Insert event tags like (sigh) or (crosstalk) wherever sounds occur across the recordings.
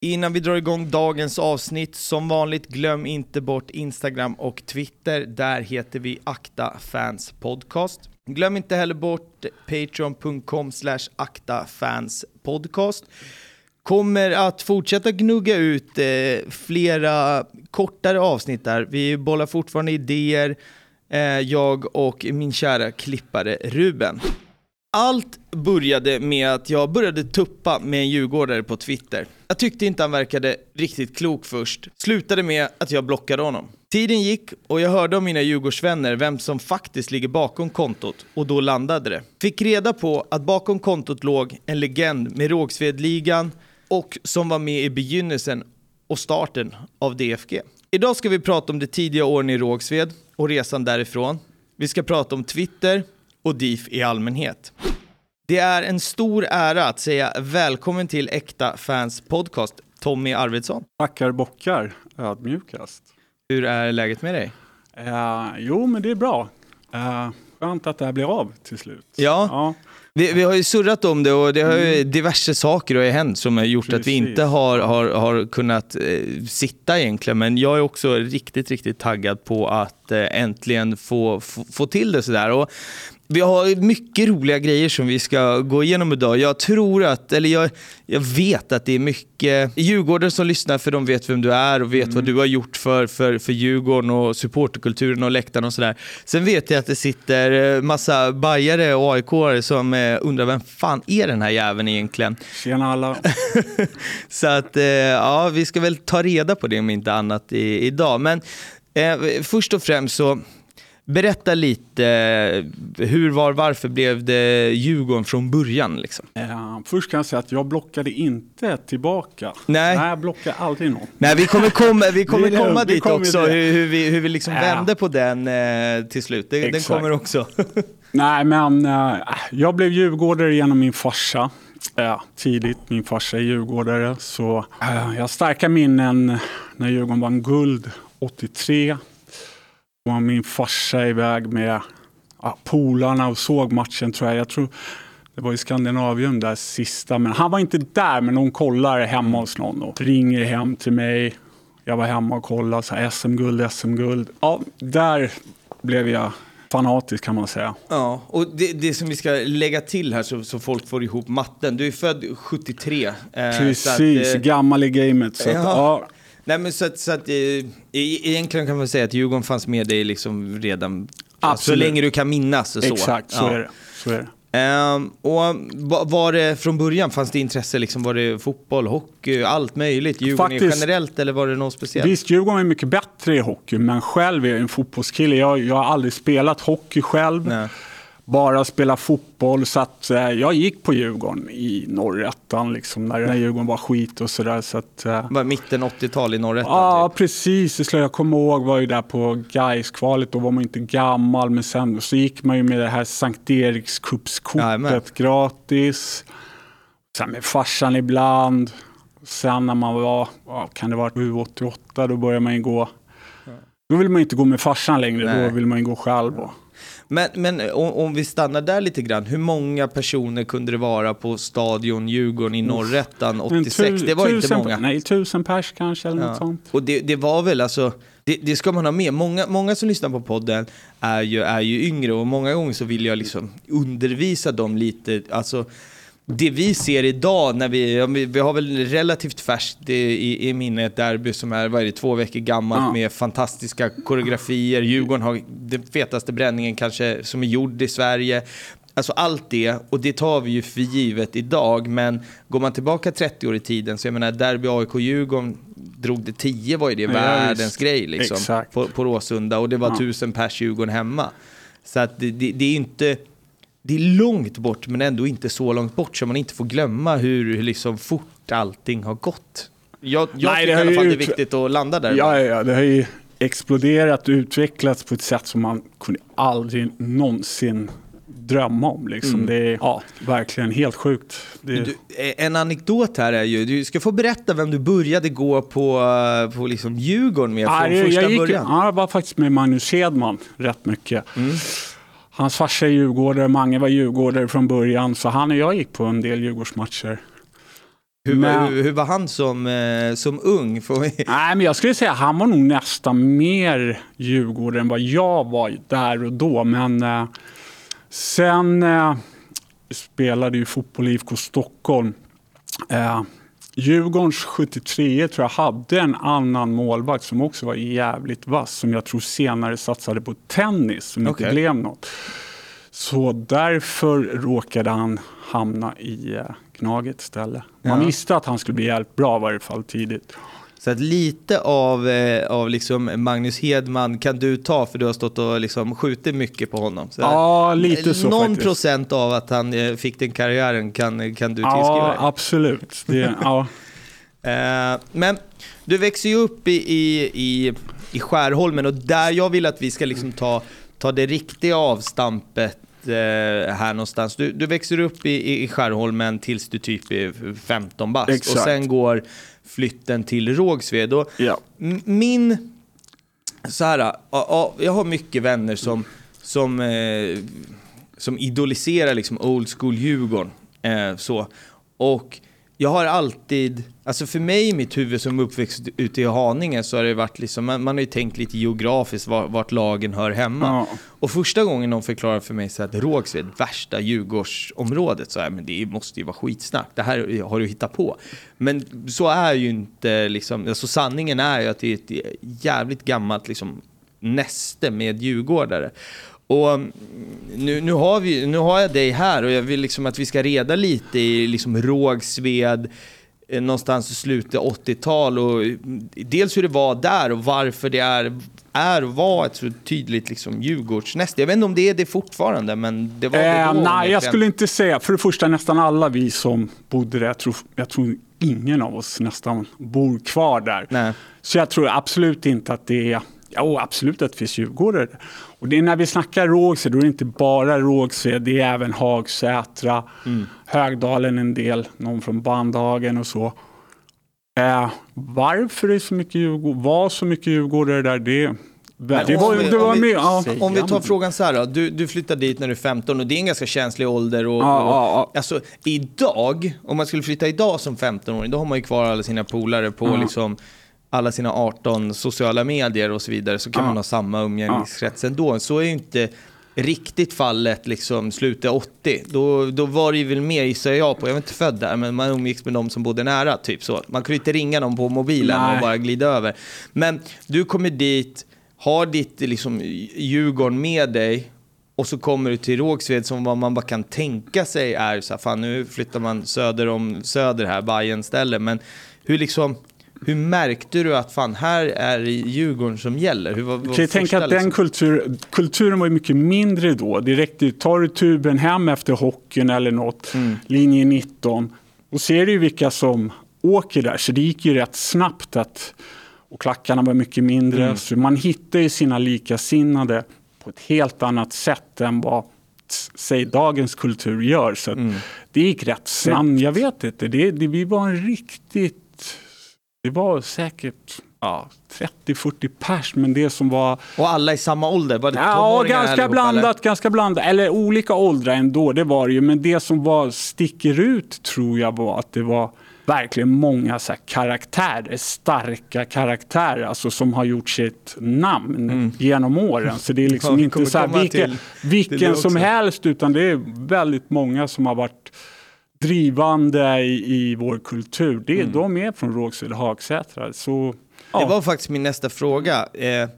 Innan vi drar igång dagens avsnitt, som vanligt glöm inte bort Instagram och Twitter. Där heter vi Akta Fans Podcast. Glöm inte heller bort patreon.com slash aktafanspodcast. Kommer att fortsätta gnugga ut eh, flera kortare avsnitt där. Vi bollar fortfarande idéer, eh, jag och min kära klippare Ruben. Allt började med att jag började tuppa med en djurgårdare på Twitter. Jag tyckte inte han verkade riktigt klok först. Slutade med att jag blockade honom. Tiden gick och jag hörde av mina Djurgårdsvänner vem som faktiskt ligger bakom kontot och då landade det. Fick reda på att bakom kontot låg en legend med Rågsvedligan och som var med i begynnelsen och starten av DFG. Idag ska vi prata om de tidiga åren i Rågsved och resan därifrån. Vi ska prata om Twitter och DIF i allmänhet. Det är en stor ära att säga välkommen till Äkta Fans Podcast, Tommy Arvidsson. Tackar bockar, ödmjukast. Hur är läget med dig? Uh, jo, men det är bra. Uh, skönt att det här blir av till slut. Ja, ja. Vi, vi, har ju surrat om det och det har ju mm. diverse saker har hänt som har gjort Precis. att vi inte har, har, har kunnat eh, sitta egentligen. Men jag är också riktigt, riktigt taggad på att eh, äntligen få, få, få till det sådär. Och vi har mycket roliga grejer som vi ska gå igenom idag. Jag tror att, eller jag, jag vet att det är mycket Djurgården som lyssnar för de vet vem du är och vet mm. vad du har gjort för, för, för Djurgården och supporterkulturen och läktaren och sådär. Sen vet jag att det sitter eh, massa bajare och aik som eh, undrar vem fan är den här jäveln egentligen? Tjena alla! (laughs) så att, eh, ja, vi ska väl ta reda på det om inte annat i, idag. Men eh, först och främst så Berätta lite, hur, var, varför blev det Djurgården från början? Liksom? Uh, först kan jag säga att jag blockade inte tillbaka. Nej, Nej jag blockade aldrig någon. Nej, vi kommer komma, vi kommer (laughs) komma dit kommer också, hur, hur, vi, hur vi liksom uh. vände på den uh, till slut. Det, den kommer också. (laughs) Nej, men uh, jag blev djurgårdare genom min farsa. Ja, tidigt, min farsa är djurgårdare. Så jag har starka minnen när Djurgården vann guld 83 var min farsa iväg med ja, polarna och såg matchen tror jag. Jag tror det var i Skandinavium där sista, men han var inte där. Men de kollar hemma hos någon och ringer hem till mig. Jag var hemma och kollade, SM-guld, SM-guld. Ja, där blev jag fanatisk kan man säga. Ja, och det, det som vi ska lägga till här så, så folk får ihop matten. Du är född 73. Eh, Precis, att, eh, gammal i gamet. Så ja. Att, ja. Nej men så att, så att eh, egentligen kan man säga att Djurgården fanns med dig liksom redan så länge du kan minnas. Och så. Exakt, så ja. är det. Så är det. Um, och var det från början, fanns det intresse, liksom, var det fotboll, hockey, allt möjligt? Djurgården Faktiskt, generellt eller var det något speciellt? Visst, Djurgården är mycket bättre i hockey, men själv är jag en fotbollskille. Jag, jag har aldrig spelat hockey själv. Nej bara spela fotboll. Så att, eh, jag gick på Djurgården i norrättan liksom, när, när Djurgården var skit och sådär. Så att, eh, var mitten 80-tal i norrättan? Ja, typ. precis. Jag kommer ihåg var ju där på Gais-kvalet. Då var man inte gammal. Men sen så gick man ju med det här Sankt Eriks kuppskortet gratis. Sen med farsan ibland. Sen när man var, kan det vara 7-88, då började man ju gå. Då vill man inte gå med farsan längre, Nej. då vill man ju gå själv. Och. Men, men om, om, vi stannar där lite grann, hur många personer kunde det vara på Stadion Djurgården i Norrättan 86? det var inte många. Nej, tusen pers kanske eller ja. något sånt. Och det, det var väl alltså, det, det, ska man ha med. Många, många som lyssnar på podden är ju, är ju yngre och många gånger så vill jag liksom undervisa dem lite. Alltså, det vi ser idag, när vi, vi har väl relativt färskt i, i minne ett derby som är, vad är det, två veckor gammalt ja. med fantastiska koreografier. Djurgården har den fetaste bränningen kanske som är gjord i Sverige. Alltså allt det, och det tar vi ju för givet idag, men går man tillbaka 30 år i tiden, så jag menar derby AIK-Djurgården drog det 10 var ju det ja, världens just. grej liksom, på, på Råsunda och det var ja. tusen pers Djurgården hemma. Så att det, det, det är inte det är långt bort men ändå inte så långt bort så man inte får glömma hur, liksom fort allting har gått. Jag, jag Nej, tycker i alla fall det är viktigt att landa där. Ja, ja, det har ju exploderat och utvecklats på ett sätt som man kunde aldrig någonsin drömma om. Liksom. Mm. Det är ja, verkligen helt sjukt. Det... Du, en anekdot här är ju, du ska få berätta vem du började gå på, på liksom Djurgården med från ja, första jag gick, början. Ja, jag var faktiskt med Magnus Hedman rätt mycket. Mm. Hans farsa är djurgårdare, Mange var djurgårdare från början, så han och jag gick på en del Djurgårdsmatcher. Hur, Men- hur, hur var han som, eh, som ung? (laughs) Nej, men jag skulle säga att han var nog nästan mer Djurgården än vad jag var där och då. Men eh, sen eh, spelade ju fotboll i IFK Stockholm. Eh, Djurgårdens 73 tror jag hade en annan målvakt som också var jävligt vass. Som jag tror senare satsade på tennis som inte Okej. blev något. Så därför råkade han hamna i eh, Gnaget istället. Man Ja. visste att han skulle bli jävligt bra i varje fall tidigt. Så att lite av, eh, av liksom Magnus Hedman kan du ta för du har stått och liksom skjutit mycket på honom. Så Ja, lite så Någon faktiskt. procent av att han eh, fick den karriären kan, kan du tillskriva Ja, absolut. Det, (laughs) ja. Eh, men du växer ju upp i, i, i, i Skärholmen och där jag vill att vi ska liksom ta, ta det riktiga avstampet här någonstans. Du, du växer upp i, i, Skärholmen tills du typ är 15 bast och Exakt. sen går flytten till Rågsved. Och Ja. Min... Så här, ja, ja, jag har mycket vänner som, som, eh, som idoliserar liksom old school Djurgården. Eh, så. Och jag har alltid, alltså för mig i mitt huvud som uppväxt ute i Haninge så har det varit liksom, man, man har ju tänkt lite geografiskt var, vart lagen hör hemma. Ja. Och första gången de förklarade för mig så att Rågsved, värsta Djurgårdsområdet, så här, men det måste ju vara skitsnack. Det här har du hittat på. Men så är ju inte liksom, alltså sanningen är ju att det är ett jävligt gammalt liksom näste med djurgårdare. Och mm, nu, nu, har vi, nu har jag dig här och jag vill liksom att vi ska reda lite i liksom Rågsved, eh, någonstans i slutet 80-tal och mm, dels hur det var där och varför det är, är och var ett så tydligt liksom Djurgårdsnäste. Jag vet inte om det är det fortfarande, men det var det Eh, då. nej, jag skulle inte säga. För det första, nästan alla vi som bodde där, jag tror, jag tror ingen av oss nästan bor kvar där. Nej. Så jag tror absolut inte att det är, ja absolut att det finns djurgårdare. Och det är när vi snackar Rågsved, då är det inte bara Rågsved, det är även Hagsätra, Mm. Högdalen en del, någon från Bandhagen och så. Eh, varför det är så mycket Djurgård, var så mycket djurgårdare där, det, var, vi- det var om vi- med, ja. Om vi tar frågan så här då. Du, du flyttar dit när du är 15 och det är en ganska känslig ålder. Och, Ja, och, ja, ja. Alltså, idag, om man skulle flytta idag som 15-åring, då har man ju kvar alla sina polare på Ja. liksom alla sina 18 sociala medier och så vidare. Så kan man ha samma umgängeskrets ändå. Så är ju inte riktigt fallet liksom slutet 80. Då, då var det ju väl mer, gissar jag på, jag var inte född där, men man umgicks med dem som bodde nära. Typ så. Man kunde inte ringa dem på mobilen Nej. och bara glida över. Men du kommer dit, har ditt liksom, Djurgården med dig och så kommer du till Rågsved som vad man bara kan tänka sig är så här, fan nu flyttar man söder om söder här, Bayern ställe. Men hur liksom, hur märkte du att fan här är det Djurgården som gäller? Hur var, var kan tänka att den liksom? kultur, kulturen var mycket mindre då. Ju, tar du tuben hem efter hockeyn eller något, Mm. linje 19, och ser du vilka som åker där. Så det gick ju rätt snabbt att, och klackarna var mycket mindre. Mm. Så man hittar ju sina likasinnade på ett helt annat sätt än vad säg dagens kultur gör. Så Mm. det gick rätt snabbt. Jag vet inte, det, det, vi var en riktigt det var säkert ja, 30-40 pers, men det som var... Och alla i samma ålder? Var det Ja, ganska allihopa, blandat, eller? ganska blandat. Eller olika åldrar ändå, det var det ju. Men det som var, sticker ut tror jag var att det var verkligen många så karaktärer, starka karaktärer, alltså som har gjort sitt namn genom åren. Så det är liksom Mm. (laughs) Ja, inte så här, vilken, till- vilken som helst, utan det är väldigt många som har varit drivande i, i vår kultur. Det, Mm. De är från Rågsved och Hagsätra. Så, ja. Det var faktiskt min nästa fråga. Eh,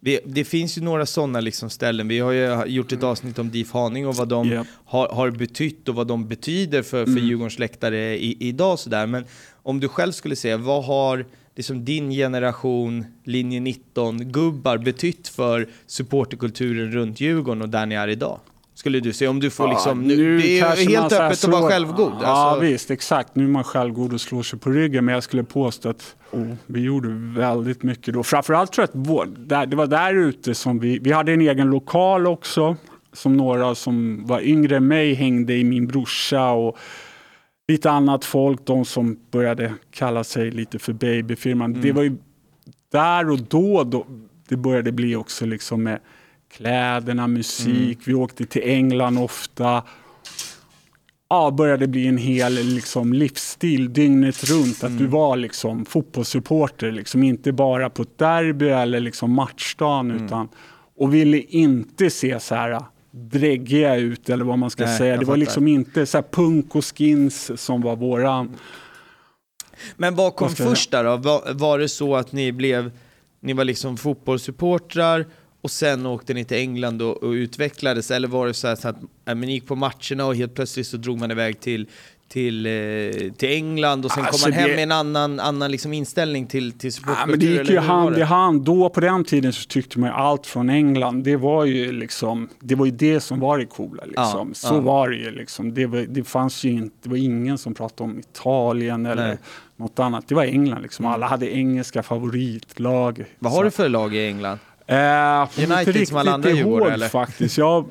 vi, det finns ju några sådana liksom ställen. Vi har ju gjort ett avsnitt om DIF Haninge och vad de Japp. har, har betytt och vad de betyder för, för Djurgårdens läktare i, idag. Sådär. Men om du själv skulle säga, vad har liksom din generation, linje 19-gubbar betytt för supporterkulturen runt Djurgården och där ni är idag? Skulle du säga, om du får liksom, nu, det är helt öppet att vara självgod. Ja Alltså, visst, exakt. Nu är man självgod och slår sig på ryggen. Men jag skulle påstå att oh, vi gjorde väldigt mycket då. Framförallt tror jag att vår, där, det var där ute som vi, vi hade en egen lokal också. Som några som var yngre än mig hängde i min brorsa och lite annat folk. De som började kalla sig lite för babyfirman. Mm. Det var ju där och då, då det började bli också liksom med kläderna, musik. Mm. Vi åkte till England ofta. ja, började bli en hel liksom, livsstil dygnet runt. Att Mm. du var liksom, fotbollssupporter, liksom, inte bara på ett derby eller liksom, matchdagen. Mm. Utan, och ville inte se så här dräggiga ut eller vad man ska Nej, säga. Det var liksom inte så punk och skins som var våran. Men vad kom först där då? Var, var det så att ni blev, ni var liksom fotbollssupportrar och sen åkte ni till England och, och utvecklades? Eller var det så, här så att äh, ni gick på matcherna och helt plötsligt så drog man iväg till, till, eh, till England och sen Alltså, kom man hem det- med en annan, annan liksom inställning till, till Ja, supportkultur? men det gick ju hand i hand. Då på den tiden så tyckte man ju allt från England, det var ju liksom, det var ju det som var det coola. Liksom. Ja, så ja. var det ju liksom. Det, var, det fanns ju inte, det var ingen som pratade om Italien eller Nej. något annat. Det var England liksom. Alla hade engelska favoritlag. Vad har du för lag i England? Eh, United som alla andra ihåg eller? faktiskt. Jag har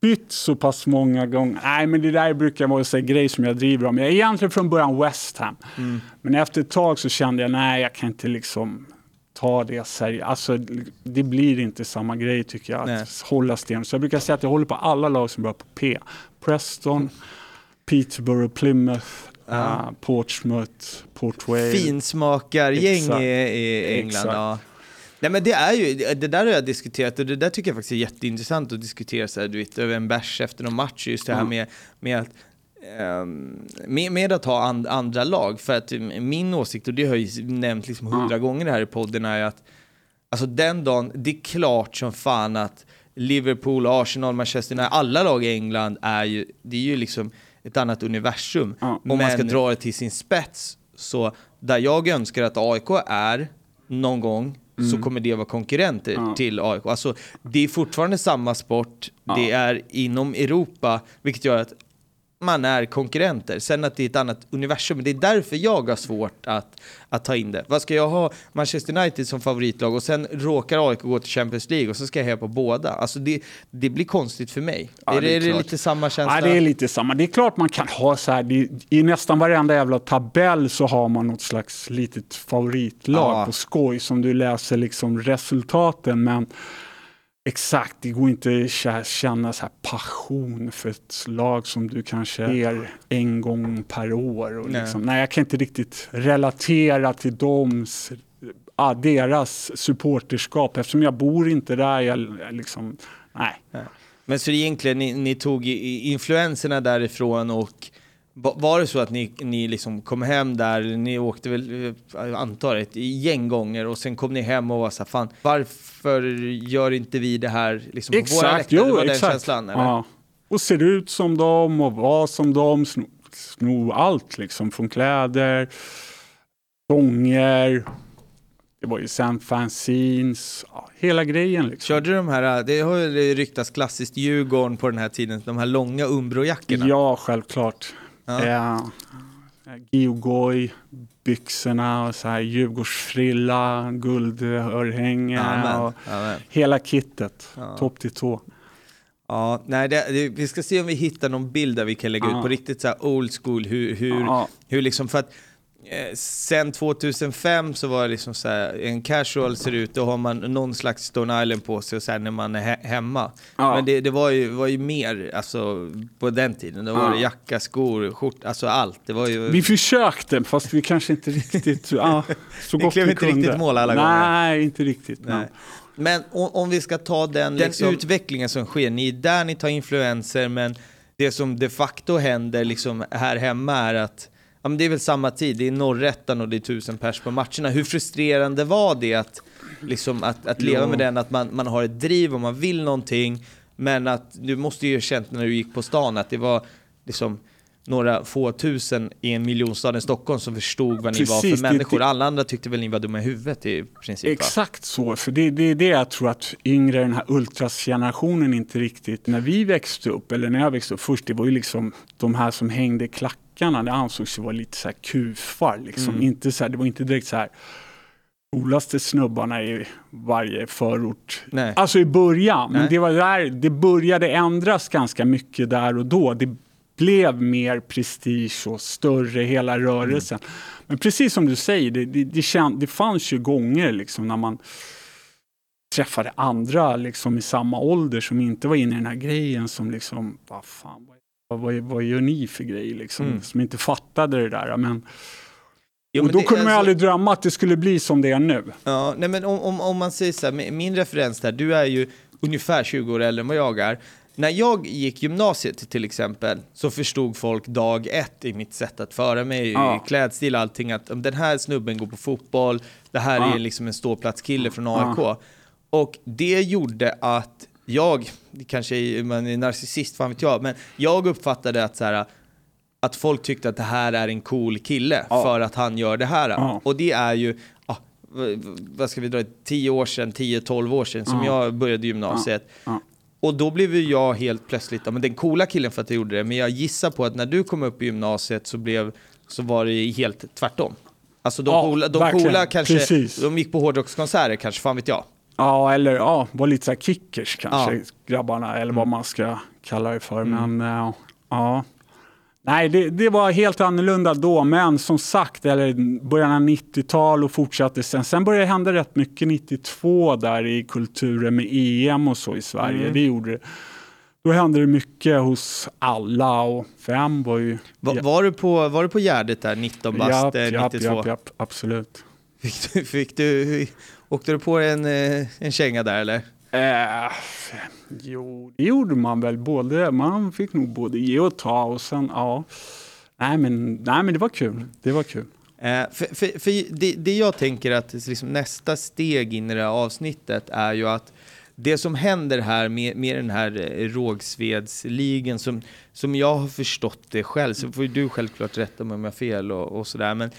bytt så pass många gånger. Nej, men det där brukar vara en grej som jag driver om. Jag är egentligen från början West Ham. Mm. Men efter ett tag så kände jag, nej, jag kan inte liksom ta det seriöst. Alltså, det blir inte samma grej tycker jag, att Nej. hålla sten. Så jag brukar säga att jag håller på alla lag som börjar på P. Preston, Peterborough, Plymouth, eh, Portsmouth, Port Vale. Finsmakargäng i, i England. Exakt. Ja. Nej men det är ju, det där har jag diskuterat och det där tycker jag faktiskt är jätteintressant att diskutera så här, du vet, över en bärs efter någon match, just det här Mm. med, med att ehm, med, med att ha and, andra lag, för att min åsikt, och det har jag ju nämnt liksom hundra gånger här i podden, är att alltså den dagen, det är klart som fan att Liverpool, Arsenal, Manchester United, alla lag i England är ju, det är ju liksom ett annat universum. Ja, Om man ska dra det till sin spets, så där jag önskar att AIK är någon gång, så kommer det vara konkurrenter Mm. Ja. till AIK. Alltså, det är fortfarande samma sport, det är inom Europa, vilket gör att man är konkurrenter. Sen att det är ett annat universum, det är därför jag har svårt att, att ta in det. Vad ska jag ha Manchester United som favoritlag och sen råkar AIK gå till Champions League och så ska jag heja på båda? Alltså det, det blir konstigt för mig. Ja, är det, är det lite samma känsla? Ja, det är lite samma. Det är klart man kan ha så här, det, i nästan varenda jävla tabell så har man något slags litet favoritlag Ja. på skoj som du läser liksom resultaten. Men exakt, det går inte att kä- känna så här passion för ett lag som du kanske ser en gång per år. Och Nej. liksom, nej, jag kan inte riktigt relatera till dems, ja, deras supporterskap eftersom jag bor inte där. Jag, liksom, nej. Men så egentligen, ni, ni tog influenserna därifrån och var det så att ni, ni liksom kom hem där, ni åkte väl, eh, jag antar ett gäng gånger och sen kom ni hem och var så här, fan varför gör inte vi det här liksom på våra läktare? Det jo, var den exakt. känslan eller? Ja. Och ser ut som dem och var som dem, sno, sno allt liksom, från kläder, sånger, det var ju sen fanzines, ja, hela grejen liksom. Körde du de här, det har ju ryktats klassiskt Djurgården på den här tiden, de här långa Umbro-jackorna? Ja, självklart. Ja. Ja. Geogoj, byxorna och så här Djurgårdsfrilla, guldörhänge Amen. och Amen. hela kittet, Ja. topp till tå. Ja, nej, det, det, vi ska se om vi hittar någon bild där vi kan lägga Ja. ut på riktigt så här old school, hur, hur, Ja. hur liksom, för att eh, sen 2005 så var det liksom så här, en casual ser ut, då har man någon slags Stone Island på sig och sen när man är he- hemma. Ja. Men det, det var, ju, var ju mer, alltså på den tiden, då var Ja. det jacka, skor, skjort, alltså allt. Det var ju... Vi försökte, fast vi kanske inte riktigt... Ja, (laughs) så gott klev vi inte kunde. riktigt mål alla gånger. Nej, inte riktigt. Nej. Nej. Men om, om vi ska ta den, Den liksom, ut- utvecklingen som sker, ni är där ni tar influenser, men det som de facto händer liksom här hemma är att ja, men det är väl samma tid, det är norrättan och det är tusen pers på matcherna. Hur frustrerande var det att, liksom, att, att leva Jo. med den, att man, man har ett driv och man vill någonting, men att du måste ju ha känt när du gick på stan att det var liksom några få tusen i en miljonstad i Stockholm som förstod vad ni var Precis, för det- människor. det- Alla andra tyckte väl ni var dumma i huvudet i princip? va? Exakt så, för det, det är det jag tror att yngre, den här ultrasgenerationen inte riktigt, när vi växte upp, eller när jag växte upp först, det var ju liksom de här som hängde i klackarna, det ansågs ju vara lite så här kufar liksom. Mm. Inte så här, det var inte direkt så här coolaste snubbarna i varje förort. Nej. Alltså i början, Nej. men det var där, det började ändras ganska mycket där och då. Det blev mer prestige och större hela rörelsen. Men precis som du säger, det, det, det, känd, det fanns ju gånger liksom när man träffade andra liksom i samma ålder som inte var inne i den här grejen som liksom, vad fan, vad vad, vad gör ni för grej liksom? Mm. Som inte fattade det där. Men, Jo, och då det- kunde man ju alltså- aldrig drömma att det skulle bli som det är nu. Ja, nej men om, om, om man säger så här, min- min referens där, du är ju ungefär 20 år äldre än vad jag är. När jag gick gymnasiet till exempel så förstod folk dag ett i mitt sätt att föra mig, Ja. i klädstil och allting, att om den här snubben går på fotboll, det här Ja. är liksom en ståplatskille från AIK. Och det gjorde att jag, kanske är, man är narcissist, fan vet jag, men jag uppfattade att så här, att folk tyckte att det här är en cool kille Ja. för att han gör det här. Ja. Och det är ju, ah, vad ska vi dra, 10 år sedan, 10-12 år sedan som Ja. jag började gymnasiet. Och då blev ju jag helt plötsligt ja, men den coola killen för att jag gjorde det. Men jag gissar på att när du kom upp i gymnasiet så, blev, så var det helt tvärtom. Alltså de Ja, coola, de verkligen. coola kanske, Precis. de gick på hårdrockskonserter kanske, fan vet jag. Ja, eller ja, var lite så här kickers kanske, Ja. grabbarna, eller vad man ska kalla det för. Mm. Men eh, ja, nej, det, det var helt annorlunda då, men som sagt, eller början av 90-tal och fortsatte sen. Sen började det hända rätt mycket 92 där i kulturen med EM och så i Sverige. Mm. Det gjorde det. Då hände det mycket hos alla och fem var ju... Va, var, du på, var du på Gärdet där, 19 bast, Japp, eh, japp, 92? japp, japp, absolut. Fick du, fick du, åkte du på en, eh, en känga där eller? Eh, jo, det gjorde man väl. Både, man fick nog både ge och ta och sen, ja. Nej men, nej, men det var kul. Det var kul. Eh, för för, för det, det jag tänker att liksom nästa steg in i det här avsnittet är ju att det som händer här med, med den här Rågsvedsligen Rågsvedsligan som, som jag har förstått det själv, så får ju du självklart rätta mig om jag har fel och, och sådär, men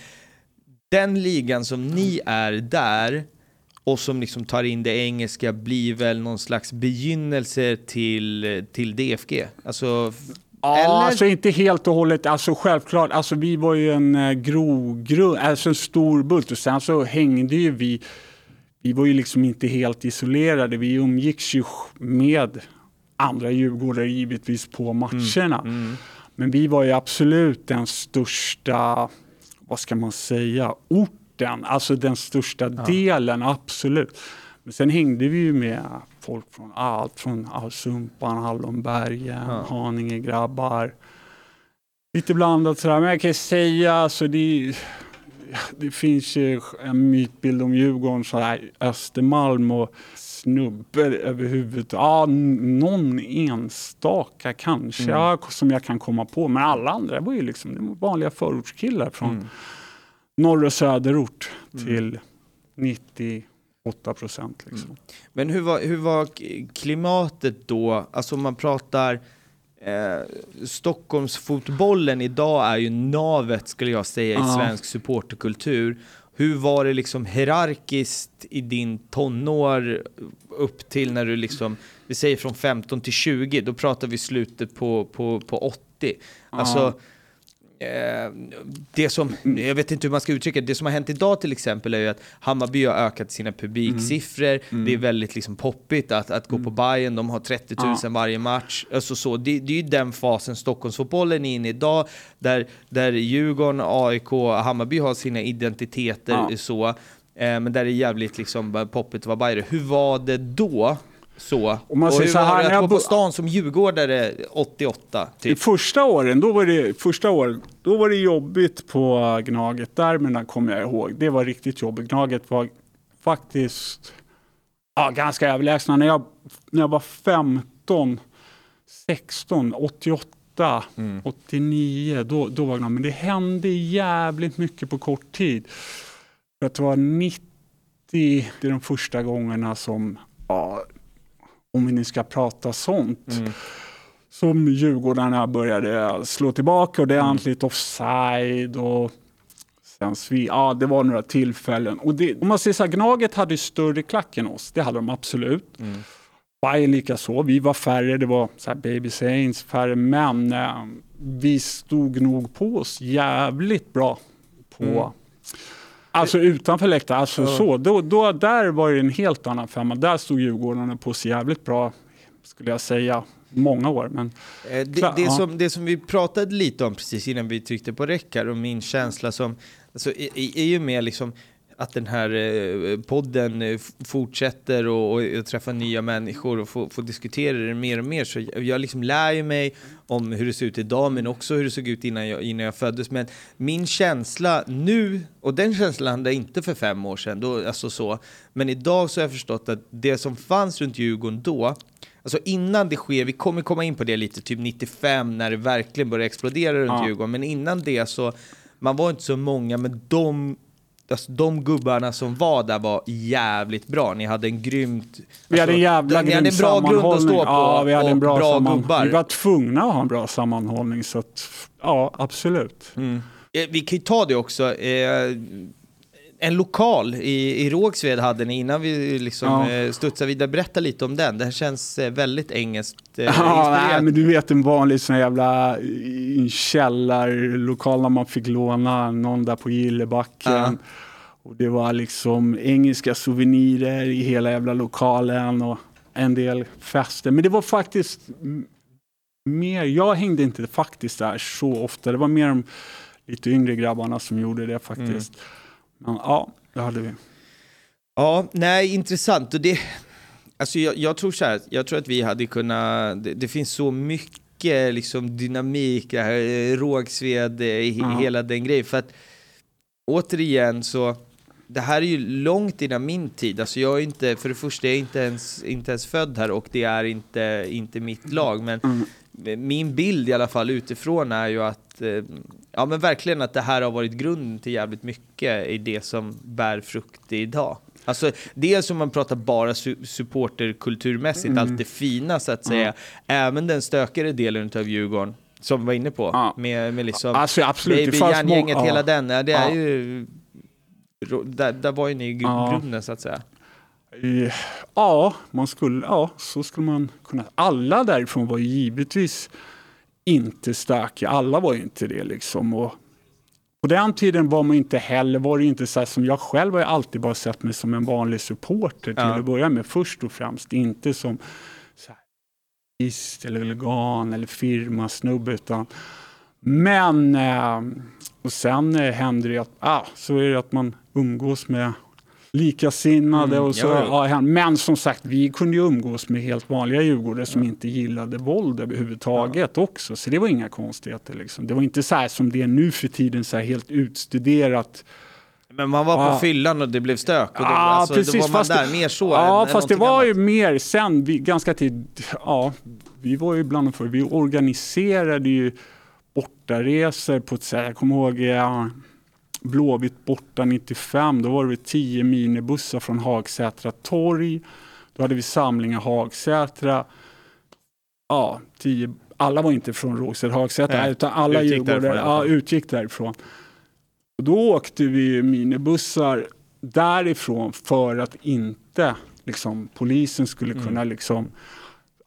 den ligan som ni är där och som liksom tar in det engelska blir väl någon slags begynnelse till, till DFG? Alltså, Ja, eller? alltså inte helt och hållet. Alltså självklart, alltså vi var ju en eh, grogrund, alltså en stor bult och sen så hängde ju vi. Vi var ju liksom inte helt isolerade. Vi umgicks ju med andra djurgårdare givetvis på matcherna. Mm. Men vi var ju absolut den största, vad ska man säga, orten, alltså den största delen, absolut. Men sen hängde vi ju med folk från allt, från ja, Sumpan, Hallonbergen, Ja. Haninge grabbar. Lite blandat sådär, men jag kan säga, alltså det, det finns ju en mytbild om Djurgården, sådär Östermalm och snubbe överhuvudtaget. Ja, n- någon enstaka kanske Mm. ja, som jag kan komma på. Men alla andra var ju liksom var vanliga förortskillar från Mm. Norr och söderort till 98 procent. Liksom. Men hur var, hur var klimatet då? Alltså om man pratar eh, Stockholmsfotbollen idag är ju navet skulle jag säga i Ja. svensk supporterkultur. Hur var det liksom hierarkiskt i din tonår upp till när du liksom, vi säger från 15 till 20, då pratar vi slutet på, på, på 80. Alltså, det som, jag vet inte hur man ska uttrycka det, det som har hänt idag till exempel är ju att Hammarby har ökat sina publiksiffror, det är väldigt liksom poppigt att, att gå på Bayern. de har 30 000 Ja. varje match. Alltså så, det, det är ju den fasen Stockholmsfotbollen är inne i idag, där, där Djurgården, AIK, Hammarby har sina identiteter Ja. så, eh, men där det är jävligt liksom poppigt att vara Bayern. Hur var det då? Så. Om man och säger hur så här, var det att jag gå på stan som djurgårdare 88? I Typ? första åren, då var det, första åren, då var det jobbigt på Gnaget. Där kommer jag ihåg. Det var riktigt jobbigt. Gnaget var faktiskt ja, ganska överlägsna. När jag, när jag var 15, 16, 88, 89, då, då var Gnaget. Men det hände jävligt mycket på kort tid. För att det var 90, det är de första gångerna som, ja, om vi nu ska prata sånt, Mm. som Djurgårdarna började slå tillbaka ordentligt, offside och sen svi- ja, det var några tillfällen. Och det, om man säger så här, Gnaget hade större klack än oss, det hade de absolut. Mm. Bayern lika så, vi var färre, det var så Baby Saints färre, men eh, vi stod nog på oss jävligt bra på Mm. Alltså utanför läktaren, alltså Ja. så. Då, då, där var det en helt annan femma. Där stod Djurgårdarna på sig jävligt bra, skulle jag säga, många år. Men Eh, Det, Klar, det, ja. som, det som vi pratade lite om precis innan vi tryckte på räck här och min känsla som, alltså, är, är ju mer liksom, att den här eh, podden eh, fortsätter och, och, och träffa nya människor och få, få diskutera det mer och mer. Så jag, jag liksom lär ju mig om hur det ser ut idag men också hur det såg ut innan jag, innan jag föddes. Men min känsla nu, och den känslan hade jag inte för fem år sedan, då, alltså så, men idag så har jag förstått att det som fanns runt Djurgården då, Alltså innan det sker, vi kommer komma in på det lite, typ 95 när det verkligen började explodera runt ja. Djurgården, men innan det så, man var inte så många, men de Alltså, de gubbarna som var där var jävligt bra. Ni hade en grymt... Vi hade en jävla grym Ni hade en bra grund att stå på ja, vi hade en bra, bra gubbar. Vi var tvungna att ha en bra sammanhållning, så att, ja, absolut. Mm. Eh, vi kan ju ta det också. Eh, en lokal i, i Rågsved hade ni innan vi liksom ja. Eh, studsar vidare. Berätta lite om den. Det här känns eh, väldigt engelskt eh, ja, nej, men Du vet en vanlig sån jävla källarlokal när man fick låna någon där på Gillebacken. Ja. Och det var liksom engelska souvenirer i hela jävla lokalen och en del fester. Men det var faktiskt mer, jag hängde inte faktiskt där så ofta. Det var mer de lite yngre grabbarna som gjorde det faktiskt. Mm. Men ja, det hade vi. Ja, nej, intressant. Och det, alltså jag, jag tror så här, jag tror att vi hade kunnat, det, det finns så mycket liksom dynamik, rågsved, uh hela den grejen. För att återigen så, det här är ju långt innan min tid. Alltså jag är inte, för det första, jag är inte ens, inte ens född här och det är inte, inte mitt lag. Men mm. min bild i alla fall utifrån är ju att eh, ja men verkligen att det här har varit grunden till jävligt mycket i det som bär frukt idag. Alltså dels om man pratar bara su supporterkulturmässigt, mm. allt det fina så att säga, mm. även den stökigare delen av Djurgården, som vi var inne på, ja. med, med liksom alltså, absolut. Baby järngänget, hela den, det är ja. ju, där, där var ju ni i grunden så att säga. Ja, man skulle, ja, så skulle man kunna. Alla därifrån var givetvis inte stökiga. Alla var inte det liksom. Och på den tiden var man inte heller, var det inte så som jag själv har alltid bara sett mig som en vanlig supporter till ja. att börja med först och främst. Inte som här, eller vegan eller firmasnubbe utan men eh, och sen eh, händer det att, ah, så är det att man umgås med likasinnade. Mm, och så, ja, men som sagt, vi kunde ju umgås med helt vanliga djurgårdare som inte gillade våld överhuvudtaget ja. också. Så det var inga konstigheter. Liksom. Det var inte så här som det är nu för tiden, så här helt utstuderat. Men man var på ja. fyllan och det blev stök och då, ja, alltså, precis, då var man där, mer så. Ja, än, fast än det var annat. ju mer sen, vi, ganska tid, ja, vi var ju bland för vi organiserade ju bortaresor på ett sätt, jag kommer ihåg, ja, Blåvitt borta 95, då var det tio minibussar från Hagsätra torg. Då hade vi samlingar Hagsätra. Ja, tio, alla var inte från Rågsved Hagsätra, utan alla utgick därifrån, ja, utgick därifrån. Och då åkte vi minibussar därifrån för att inte liksom, polisen skulle mm. kunna liksom,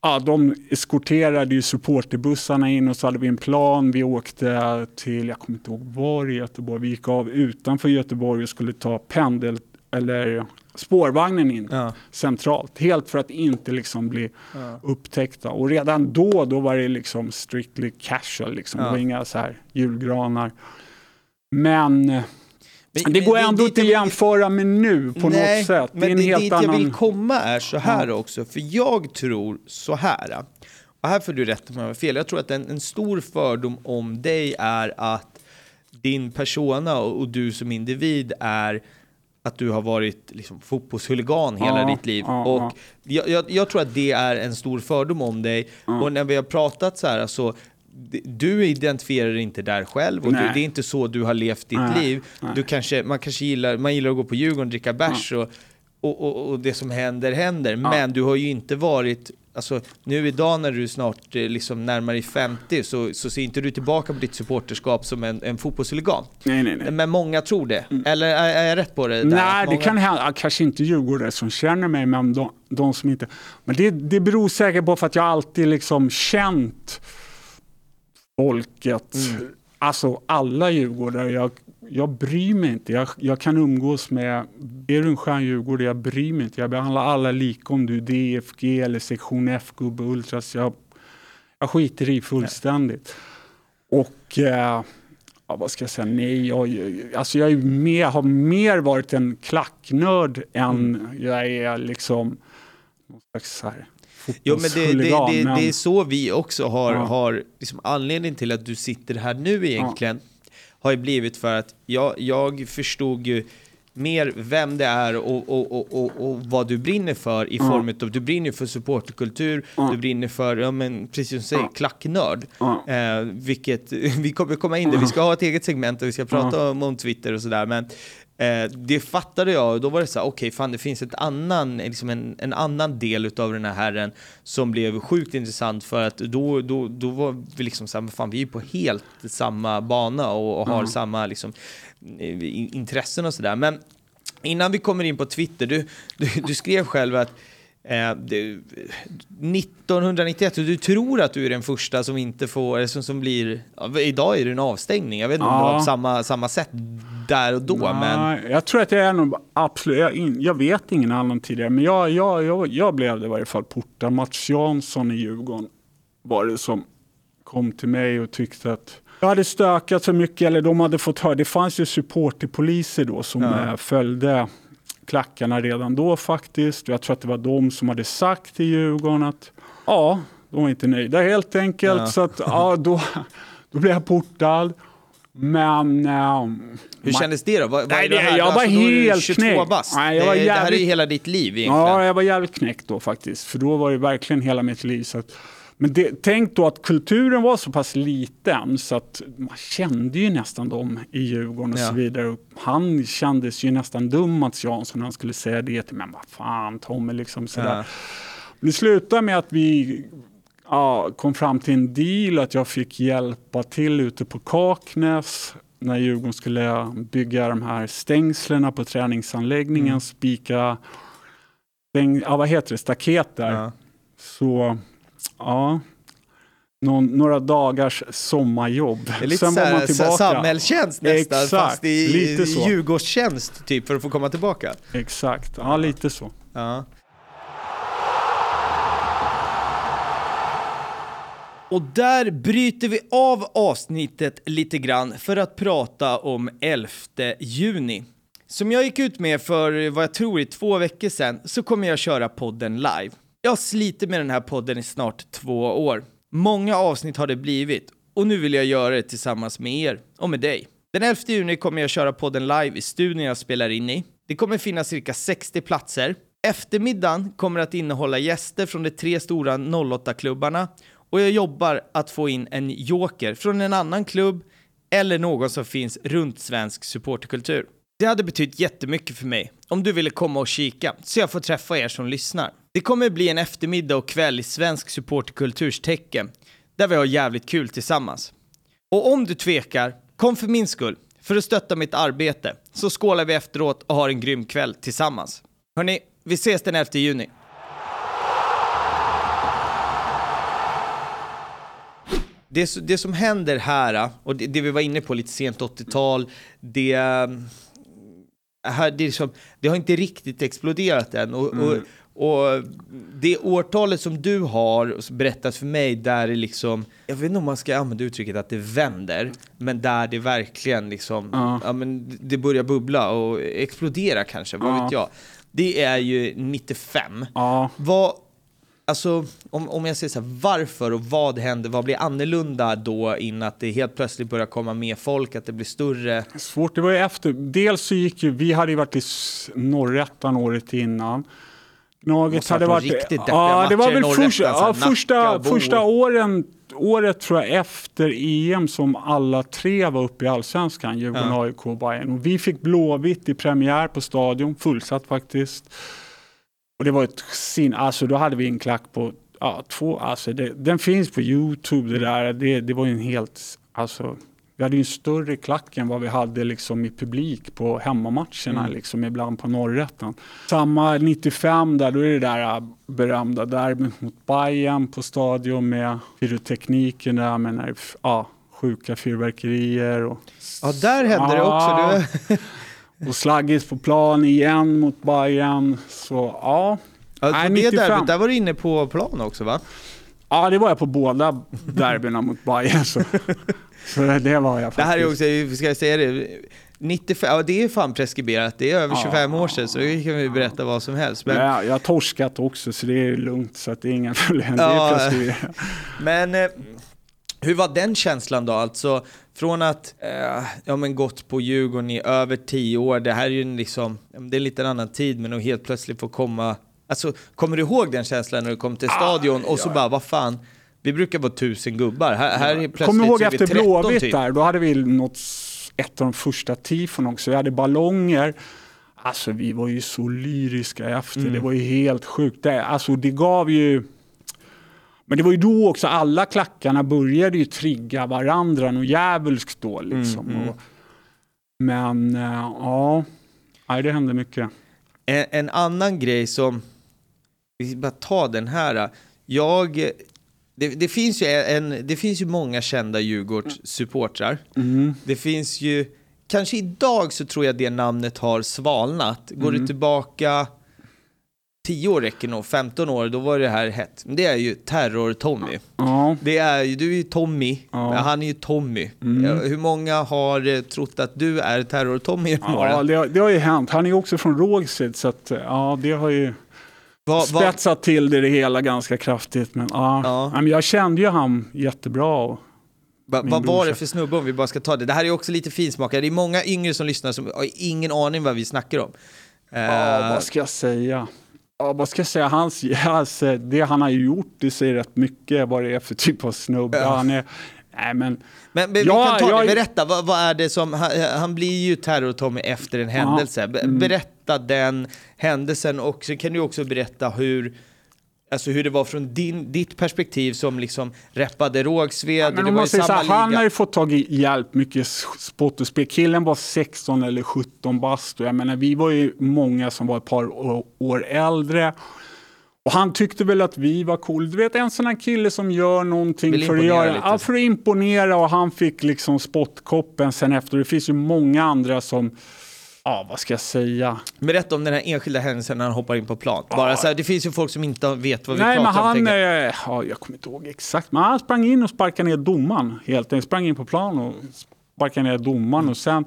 ja, de eskorterade ju supporterbussarna in och så hade vi en plan. Vi åkte till, jag kommer inte ihåg var i Göteborg, vi gick av utanför Göteborg och skulle ta pendel eller spårvagnen in ja. centralt. Helt för att inte liksom bli ja. upptäckta. Och redan då, då var det liksom strictly casual. Liksom. Ja. Det var inga så här julgranar. Men men, det går ändå inte att jämföra med nu på nej, något sätt. Det är en helt dit annan... jag vill komma är så här också, för jag tror så här. Och här får du rätt om jag har fel. Jag tror att en, en, stor fördom om dig är att din persona och, och du som individ är att du har varit liksom, fotbollshuligan hela ja, ditt liv. Ja, och jag, jag, jag, tror att det är en stor fördom om dig. Och när vi har pratat så här så du identifierar dig inte där själv och du, det är inte så du har levt ditt Nej. liv. Du kanske, man kanske gillar, man gillar att gå på Djurgården, dricka bärs och, och, och, och, det som händer händer. Men du har ju inte varit Alltså, nu idag när du snart eh, liksom närmare 50 så, så ser inte du tillbaka på ditt supporterskap som en, en fotbollshuligan. Nej, nej, nej. Men många tror det. Mm. Eller är, är, jag rätt på det? Där? Nej, många... det kan hända. Kanske inte djurgårdare som känner mig, men de, de som inte... Men det, det beror säkert på för att jag alltid liksom känt folket. Mm. Alltså alla djurgårdare. Jag, jag bryr mig inte. Jag, jag kan umgås med, är du en skön djurgårdare, jag bryr mig inte. Jag behandlar alla lika om du är DFG eller sektion F-gubbe, ultras. Jag, jag skiter i fullständigt. Nej. Och eh, ja, vad ska jag säga, nej, jag, alltså jag är mer, har mer varit en klacknörd än Mm. jag är liksom någon slags så här, Jo men det, det, det, det är så vi också har, Ja. har liksom anledningen till att du sitter här nu egentligen har ju blivit för att jag, jag förstod ju mer vem det är och, och, och, och, vad du brinner för i Ja. form av, du brinner för supporterkultur, Ja. du brinner för, ja men precis som du säger, Ja. klacknörd. Ja. Eh, vilket, (laughs) vi kommer komma in där, vi ska ha ett eget segment och vi ska prata om, om Twitter och sådär, men eh, det fattade jag och då var det så här, okej fan det finns ett annan, liksom en, en annan del utav den här herren som blev sjukt intressant för att då, då, då var vi liksom så här, fan vi är ju på helt samma bana och, och har samma liksom in- intressen och sådär. Men innan vi kommer in på Twitter, du, du, du skrev själv att Eh, du, 1991, och du tror att du är den första som inte får, som, som blir, ja, idag är det en avstängning, jag vet inte om det Ja. var på samma, samma sätt där och då, men Nej, Jag tror att jag är nog absolut, jag, jag vet ingen annan tidigare, men jag, jag, jag, jag blev det i varje fall portad. Mats Jansson i Djurgården var det som kom till mig och tyckte att jag hade stökat så mycket, eller de hade fått höra, det fanns ju supporterpoliser då som Ja. eh, följde klackarna redan då faktiskt. Jag tror att det var de som hade sagt till Djurgården att ja, de var inte nöjda helt enkelt. Ja. Så att ja, då, då blev jag portad. Men... ehm, hur man- kändes det då? Vad Nej, det här? jag var då är du helt 22 knäckt. bast. Nej, jag var det, det här är ju jävligt- hela ditt liv egentligen. Ja, jag var jävligt knäckt då faktiskt. För då var det verkligen hela mitt liv. Så att, men det, tänk då att kulturen var så pass liten så att man kände ju nästan dem i Djurgården och Ja. så vidare. Han kändes ju nästan dum Mats Jansson när han skulle säga det till mig. Men vad fan Tommy liksom sådär. Ja. Det slutade med att vi ja, kom fram till en deal att jag fick hjälpa till ute på Kaknäs när Djurgården skulle bygga de här stängslen på träningsanläggningen, Mm. spika stäng, ja, vad heter det, staket där. Ja. Så ja, någon, några dagars sommarjobb. Det är lite Sen var man såhär, tillbaka. samhällstjänst nästan, Exakt, fast i så. Djurgårdstjänst typ, för att få komma tillbaka. Exakt, ja lite så. Ja. Och där bryter vi av avsnittet lite grann för att prata om 11 juni. Som jag gick ut med för vad jag tror är två veckor sedan så kommer jag köra podden live. Jag har slitit med den här podden i snart två år. Många avsnitt har det blivit och nu vill jag göra det tillsammans med er och med dig. Den 11 juni kommer jag köra podden live i studion jag spelar in i. Det kommer finnas cirka 60 platser. Eftermiddagen kommer att innehålla gäster från de tre stora 08-klubbarna och jag jobbar att få in en joker från en annan klubb eller någon som finns runt svensk supporterkultur. Det hade betytt jättemycket för mig om du ville komma och kika så jag får träffa er som lyssnar. Det kommer bli en eftermiddag och kväll i svensk supporterkulturs tecken där vi har jävligt kul tillsammans. Och om du tvekar, kom för min skull, för att stötta mitt arbete, så skålar vi efteråt och har en grym kväll tillsammans. Hörni, vi ses den 11 juni. Det, det som händer här, och det, det vi var inne på lite sent 80-tal, det, eh, här, det, är som, det har inte riktigt exploderat än. Och, och, och det årtalet som du har berättat för mig, där det liksom, jag vet inte om man ska använda uttrycket att det vänder, men där det verkligen liksom, Ja. ja, men det börjar bubbla och explodera kanske, vad Ja. vet jag. Det är ju 95. Ja, Vad, alltså, om, om jag säger så här, varför och vad händer, vad blir annorlunda då in att det helt plötsligt börjar komma mer folk, att det blir större? Svårt, det var ju efter. Dels så gick ju, vi hade ju varit i norrettan året innan. Ha hade varit riktigt ja, det var väl första, så här, ja, första, första åren, året tror jag efter EM som alla tre var uppe i allsvenskan, Djurgården, Ja. AIK och Bayern. Och vi fick Blåvitt i premiär på Stadion, fullsatt faktiskt. Och det var ett sin, alltså då hade vi en klack på ja, två, alltså det, den finns på Youtube det där, det, det var ju en helt, alltså vi hade ju en större klack än vad vi hade liksom i publik på hemmamatcherna, Mm. liksom ibland på norrätten. Samma 95 där, då är det där äh, berömda derbyt mot Bayern på stadion med pyrotekniken där med när, ja, sjuka fyrverkerier och Ja, där hände det Ja. också. Du, (laughs) och slaggis på plan igen mot Bayern. Så ja, alltså, Nej, det 95. derbyt, där var du inne på plan också va? Ja, det var jag på båda derbyna mot Bayern. Så. (laughs) så det var jag faktiskt. Det här är också, vi ska säga det, 95, ja det är fan preskriberat, det är över 25 år sedan så det kan vi berätta vad som helst. Men, ja, jag har torskat också så det är lugnt så att det är inga (laughs) problem. Ja, men eh, hur var den känslan då? Alltså från att eh, ja, men gått på Djurgården i över 10 år, det här är ju liksom, det är lite en annan tid men att helt plötsligt få komma Alltså, kommer du ihåg den känslan när du kom till stadion ah, och så ja. bara, vad fan, vi brukar vara tusen gubbar, här, här är plötsligt Kommer ihåg efter Blåvitt typ. där, då hade vi något, ett av de första tifon också, vi hade ballonger. Alltså vi var ju så lyriska efter, mm. det var ju helt sjukt. Det, alltså det gav ju... Men det var ju då också alla klackarna började ju trigga varandra och djävulskt då liksom. Mm, mm. Och, men uh, ja, nej, det hände mycket. En, en annan grej som vi bara ta den här. Jag, det, det, finns ju en, det finns ju många kända Djurgårdssupportrar. Mm. Det finns ju, kanske idag så tror jag det namnet har svalnat. Går mm. du tillbaka 10 år räcker nog, 15 år, då var det här hett. Men det är ju Terror-Tommy. Ja. Det är ju, du är ju Tommy, ja. han är ju Tommy. Mm. Hur många har eh, trott att du är Terror-Tommy genom Ja, det har, det har ju hänt. Han är ju också från Rågsved, så att, ja, det har ju va, spetsat till det, det hela ganska kraftigt. Men, ja. ja. men jag kände ju han jättebra. Va, vad var det för snubbe om vi bara ska ta det? Det här är också lite finsmakare. Det är många yngre som lyssnar som har ingen aning vad vi snackar om. Ja, uh, vad ska jag säga? Ja, vad ska jag säga? Hans, alltså, det han har gjort, det säger rätt mycket vad det är för typ av snubbe. Ja. Han är, nej, men, men, men ja, vi kan ta jag, det. Berätta, vad, vad, är det som... Han, han blir ju terror-Tommy efter en händelse. Mm. Berätta den händelsen och så kan du också berätta hur Alltså hur det var från din, ditt perspektiv som liksom reppade Rågsved. Ja, men det var samma så, han har ju fått tag i hjälp mycket sport och spel. Killen var 16 eller 17 bast. Jag menar, vi var ju många som var ett par år, år äldre. Och han tyckte väl att vi var cool. Du vet en sån här kille som gör någonting för att, göra, ja, för att imponera och han fick liksom spottkoppen sen efter. Det finns ju många andra som ja, vad ska jag säga? Berätta om den här enskilda händelsen när han hoppar in på plan. Bara så här, det finns ju folk som inte vet vad vi Nej, pratar men han, om. Eh, ja, jag kommer inte ihåg exakt, men han sprang in och sparkade ner domaren. Helt enkelt. Sprang in på plan och sparkade ner domaren och sen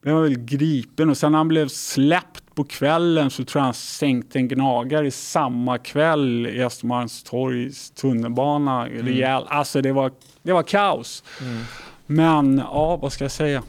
blev han väl gripen och sen när han blev släppt på kvällen så tror jag han sänkte en gnagare samma kväll i Östermalmstorgs tunnelbana. Mm. Rejäl. Alltså det var, det var kaos. Mm. Men ja, vad ska jag säga?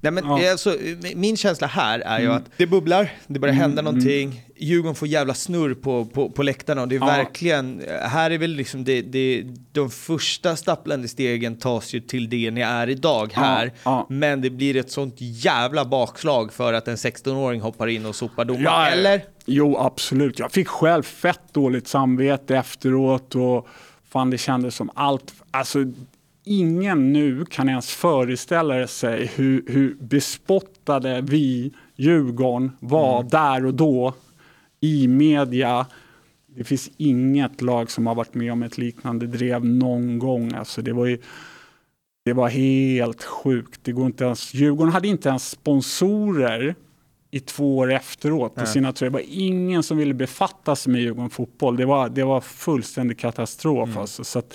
Nej, men, ja. alltså, min känsla här är ju mm. att det bubblar, det börjar hända mm. någonting, Djurgården får jävla snurr på, på, på läktarna och det är ja. verkligen, här är väl liksom det, det, de första stapplande stegen tas ju till det ni är idag här, ja. Ja. men det blir ett sånt jävla bakslag för att en 16-åring hoppar in och sopar domar, eller? Jo, absolut. Jag fick själv fett dåligt samvete efteråt och fan det kändes som allt, alltså ingen nu kan ens föreställa sig hur, hur bespottade vi, Djurgården, var mm. där och då i media. Det finns inget lag som har varit med om ett liknande drev någon gång. Alltså det var ju, det var helt sjukt. Det går inte ens, Djurgården hade inte ens sponsorer i två år efteråt på sina tröjor. Det var ingen som ville befatta sig med Djurgården fotboll. Det var, det var fullständig katastrof. Mm. Alltså. Så att,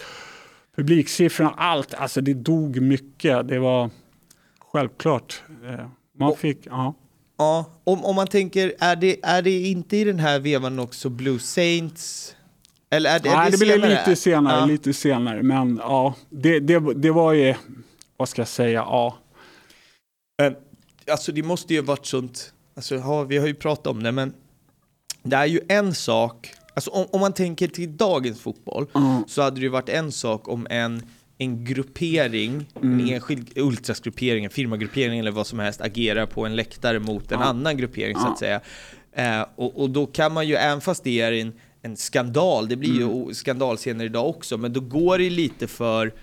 publiksiffrorna, allt. Alltså det dog mycket. Det var självklart. Eh, man fick, ja. Ja, om, om man tänker, är det, är det inte i den här vevan också Blue Saints? Eller är det, Nej, är det, det blir lite senare, ja. lite senare. Men ja, det, det, det var ju, vad ska jag säga, ja. Men, alltså det måste ju varit sånt, alltså, ja, vi har ju pratat om det, men det är ju en sak Alltså om, om man tänker till dagens fotboll mm. så hade det ju varit en sak om en en gruppering, mm. en enskild ultrasgruppering, en firmagruppering eller vad som helst agerar på en läktare mot en ja. annan gruppering så att säga. Eh, och, och, då kan man ju, även fast det är en, en skandal, det blir mm. ju skandalscener idag också, men då går det lite för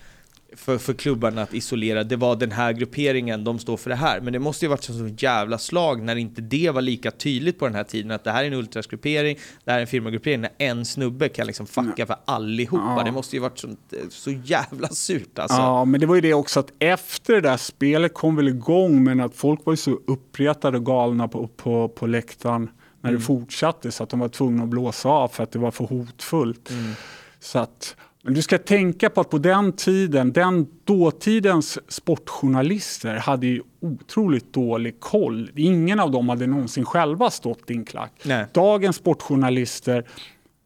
för, för klubbarna att isolera, det var den här grupperingen, de står för det här. Men det måste ju varit så jävla slag när inte det var lika tydligt på den här tiden, att det här är en ultrasgruppering, det här är en firmagruppering, när en snubbe kan liksom fucka för allihopa. Ja. Det måste ju varit så, så jävla surt alltså. Ja, men det var ju det också att efter det där spelet kom väl igång, men att folk var ju så uppretade och galna på, på, på läktaren när mm. det fortsatte, så att de var tvungna att blåsa av för att det var för hotfullt. Mm. Så att Men du ska tänka på att på den tiden, den dåtidens sportjournalister hade ju otroligt dålig koll. Ingen av dem hade någonsin själva stått i en klack. Nej. Dagens sportjournalister,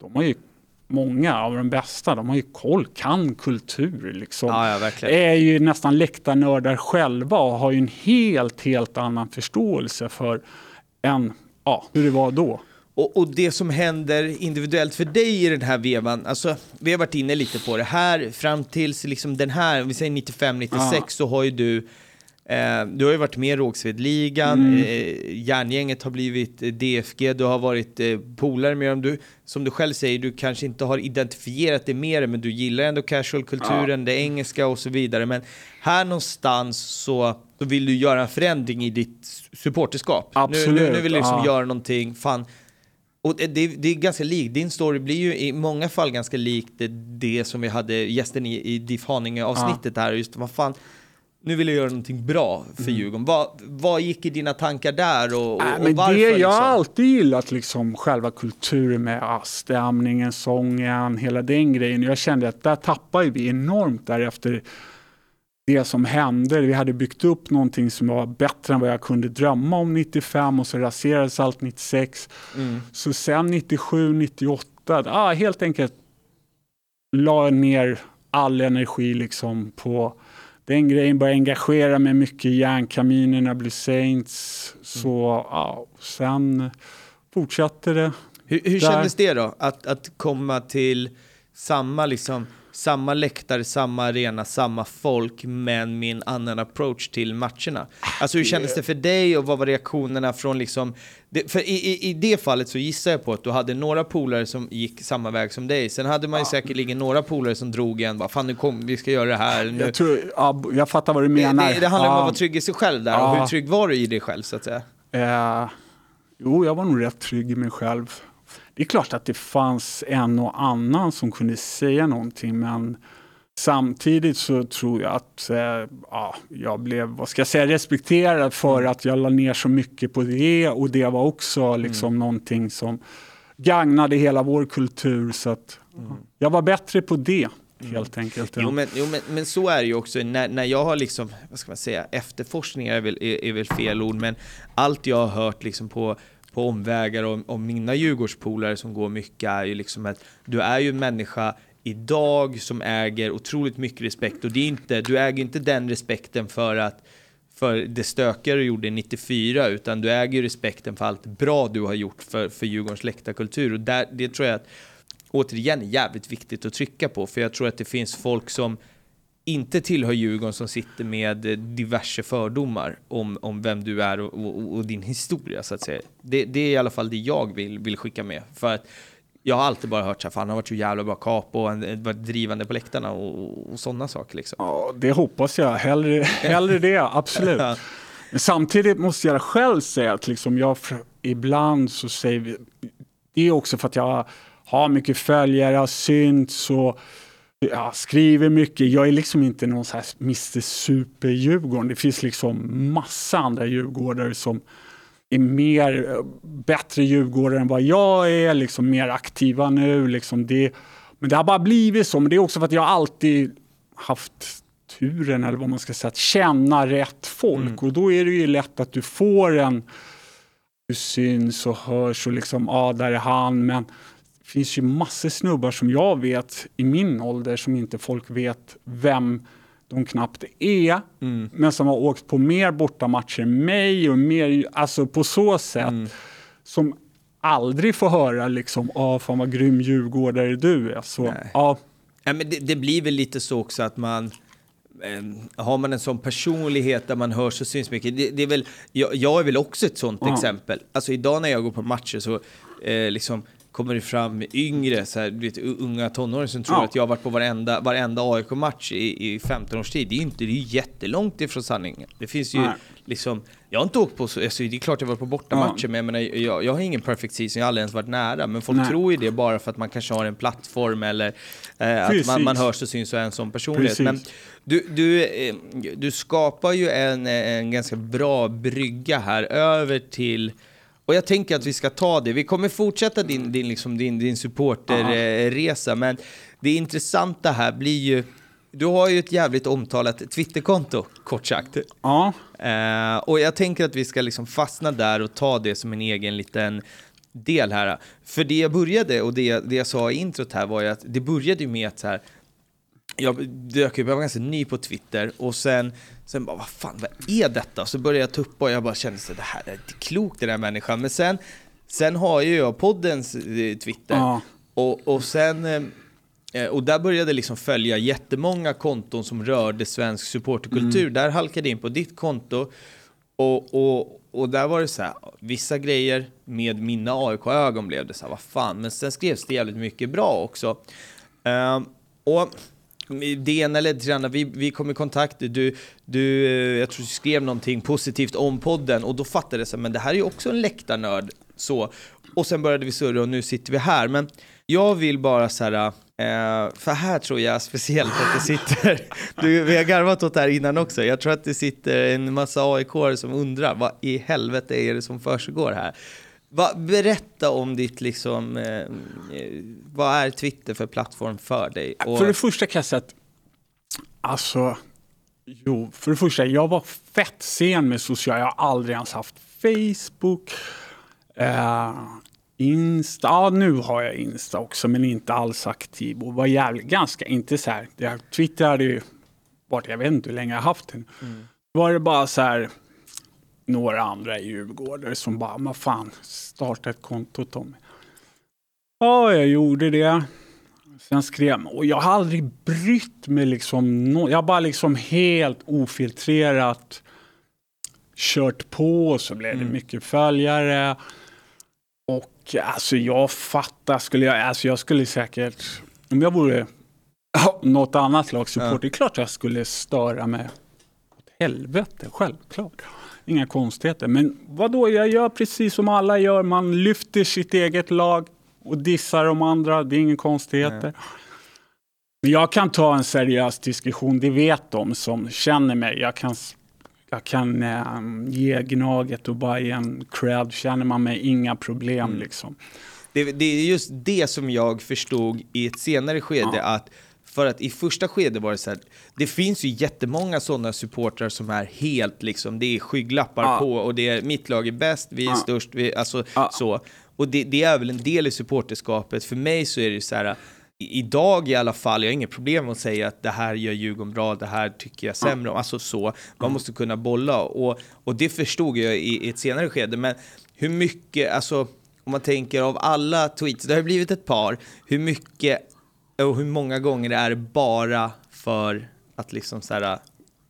de har ju många av de bästa, de har ju koll, kan kultur. Liksom. Ja, ja. Är ju nästan läktarnördar själva och har ju en helt, helt annan förståelse för än ja, hur det var då. Och, och det som händer individuellt för dig i den här vevan, alltså vi har varit inne lite på det här, fram tills liksom den här, om vi säger 95-96 så har ju du eh, du har ju varit med i Rågsvedligan, Mm. eh, järngänget har blivit eh, DFG, du har varit eh, polare med dem. Du, som du själv säger, du kanske inte har identifierat det med det, men du gillar ändå casual-kulturen, det engelska och så vidare. Men här någonstans så, så vill du göra en förändring i ditt supporterskap. Nu, nu, nu Absolut, vill du liksom ja. göra någonting, fan, och det, det, är ganska likt, din story blir ju i många fall ganska likt det, det som vi hade gästen i, i Diff Haninge-avsnittet här, just vad fan, nu vill jag göra någonting bra för Djurgården. Vad, vad gick i dina tankar där och, och, och Äh, men varför? det, jag har liksom? alltid gillat liksom själva kulturen med stämningen, sången, hela den grejen. Jag kände att där tappade vi enormt därefter det som hände. Vi hade byggt upp någonting som var bättre än vad jag kunde drömma om 95 och så raserades allt 96. Mm. Så sen 97, 98, ah, helt enkelt la jag ner all energi liksom på den grejen, började engagera mig mycket i järnkaminerna, Blue Saints. Så ja, sen fortsatte det. Hur, hur Där. kändes det då? Att, att komma till samma, liksom, samma läktare, samma arena, samma folk, men med en annan approach till matcherna. Alltså hur kändes det för dig och vad var reaktionerna från liksom... Det, för i, i, i det fallet så gissar jag på att du hade några polare som gick samma väg som dig. Sen hade man ju säkerligen några polare som drog en, bara fan nu kom, vi ska göra det här. Nu. Jag, tror, ja, jag fattar vad du Det, menar. det, det handlar om Ja, att vara trygg i sig själv där. Och Ja. hur trygg var du i dig själv så att säga? Eh, jo, jag var nog rätt trygg i mig själv. Det är klart att det fanns en och annan som kunde säga någonting, men samtidigt så tror jag att eh, ja, jag blev, vad ska jag säga, respekterad för att jag la ner så mycket på det och det var också liksom någonting som gagnade hela vår kultur. Så att jag var bättre på det helt enkelt. Jo, men, jo men, men så är det ju också när, när jag har liksom, vad ska man säga, efterforskningar är väl, är, är väl fel ord, men allt jag har hört liksom på, på omvägar om, och mina Djurgårdspolare som går mycket är ju liksom att du är ju en människa idag som äger otroligt mycket respekt och det är inte, du äger inte den respekten för att för det stökiga du gjorde 94, utan du äger ju respekten för allt bra du har gjort för, för Djurgårdens läktarkultur. Och där, det tror jag att, återigen, är jävligt viktigt att trycka på, för jag tror att det finns folk som inte tillhör Djurgården som sitter med eh, diverse fördomar om, om vem du är och, och, och din historia, så att säga. Det, det är i alla fall det jag vill, vill skicka med. För att jag har alltid bara hört så här, fan han har varit så jävla bra capo och han varit drivande på läktarna och, och, sådana saker liksom. Ja, det hoppas jag. Hellre, hellre det, (laughs) absolut. Men samtidigt måste jag själv säga att liksom jag ibland så säger vi, det är också för att jag har mycket följare, har synts och jag skriver mycket. Jag är liksom inte någon så här Mr Super-Djurgården. Det finns liksom massa andra djurgårdare som är mer, bättre djurgårdare än vad jag är, liksom mer aktiva nu. Liksom det, men det har bara blivit så. Men det är också för att jag alltid haft turen, eller vad man ska säga, att känna rätt folk. Och då är det ju lätt att du får en, du syns och hörs och liksom, ja, där är han. Men finns ju massor snubbar som jag vet i min ålder som inte folk vet vem de knappt är, men som har åkt på mer bortamatcher än mig och mer, alltså på så sätt, som aldrig får höra liksom, ja, fan vad grym djurgårdare du är. Så, Nej. ja, Ja, men det, det blir väl lite så också att man eh, har man en sån personlighet där man hörs och syns mycket. Det, det är väl, jag, jag är väl också ett sånt Ja. exempel. Alltså idag när jag går på matcher så eh, liksom kommer det fram yngre, så här, du vet, unga tonåringar som tror Ja. att jag har varit på varenda, varenda AIK-match i, i 15 års tid. Det är ju inte, det är jättelångt ifrån sanningen. Det finns ju Nej. liksom, jag har inte åkt på så, alltså, det är klart jag har varit på bortamatcher, men jag, menar, jag, jag har ingen perfect season, jag har aldrig ens varit nära. Men folk Nej. tror ju det bara för att man kanske har en plattform eller eh, att man, man hörs och syns och är en sån personlighet. Precis. Men du, du, eh, du skapar ju en, en ganska bra brygga här över till Och jag tänker att vi ska ta det. Vi kommer fortsätta din, din, liksom, din, din supporterresa, men det intressanta här blir ju du har ju ett jävligt omtalat Twitterkonto, kort sagt. Ja. Eh, och jag tänker att vi ska liksom fastna där och ta det som en egen liten del här. För det jag började, och det, det jag sa i introt här var ju att det började ju med att så här, jag dök upp, jag var ganska ny på Twitter och sen, sen bara, vad fan, vad är detta? Så började jag tuppa och jag bara kände så det här är inte klokt den här människan. Men sen, sen har ju jag poddens eh, Twitter Ja. och, och sen eh, och där började jag liksom följa jättemånga konton som rörde svensk supporterkultur. Där halkade jag in på ditt konto och, och, och där var det så här, vissa grejer med mina AIK-ögon blev det så här, vad fan, men sen skrevs det jävligt mycket bra också. Ehm, och det ena ledde till det andra, vi, vi kom i kontakt, du, du, eh, jag tror du skrev någonting positivt om podden och då fattade jag så men det här är ju också en läktarnörd. Så. Och sen började vi surra och nu sitter vi här. Men jag vill bara så här, eh, för här tror jag speciellt att det sitter, (laughs) du, vi har garvat åt det här innan också, jag tror att det sitter en massa aik som undrar vad i helvete är det som försiggår här? Va, berätta om ditt, liksom, eh, eh, vad är Twitter för plattform för dig? Och, För det första kan jag säga att, alltså, jo, för det första, jag var fett sen med sociala, jag har aldrig ens haft Facebook, eh, Insta, ja nu har jag Insta också men inte alls aktiv och var jävligt, ganska, inte så här, jag, Twitter hade ju varit, jag vet inte hur länge jag har haft den. Var det bara så här, några andra i Djurgårdare som bara, vad fan, starta ett konto Tommy. Ja, jag gjorde det. Sen skrev jag, och jag har aldrig brytt mig liksom. No, jag har bara liksom helt ofiltrerat kört på och så blev det mycket följare. Och alltså jag fattar, skulle jag, alltså jag skulle säkert, om jag vore något annat slags support, Ja. det är klart jag skulle störa mig åt helvete, självklart. Inga konstigheter. Men vad då? jag gör precis som alla gör, man lyfter sitt eget lag och dissar de andra, det är inga konstigheter. Men jag kan ta en seriös diskussion, det vet de som känner mig. Jag kan, jag kan eh, ge Gnaget och Bayern cred, känner man mig, inga problem liksom. Det, det är just det som jag förstod i ett senare skede, Ja. att för att i första skedet var det så här, det finns ju jättemånga sådana supportrar som är helt liksom, det är skygglappar Ja. på och det är mitt lag är bäst, vi är Ja. störst, vi, alltså Ja. så. Och det, det är väl en del i supporterskapet. För mig så är det ju så här, i- idag i alla fall, jag har inget problem med att säga att det här gör Djurgården bra, det här tycker jag sämre om. Alltså så, man måste kunna bolla. Och, och det förstod jag i, i ett senare skede. Men hur mycket, alltså om man tänker av alla tweets, det har blivit ett par, hur mycket och hur många gånger är det bara för att liksom så här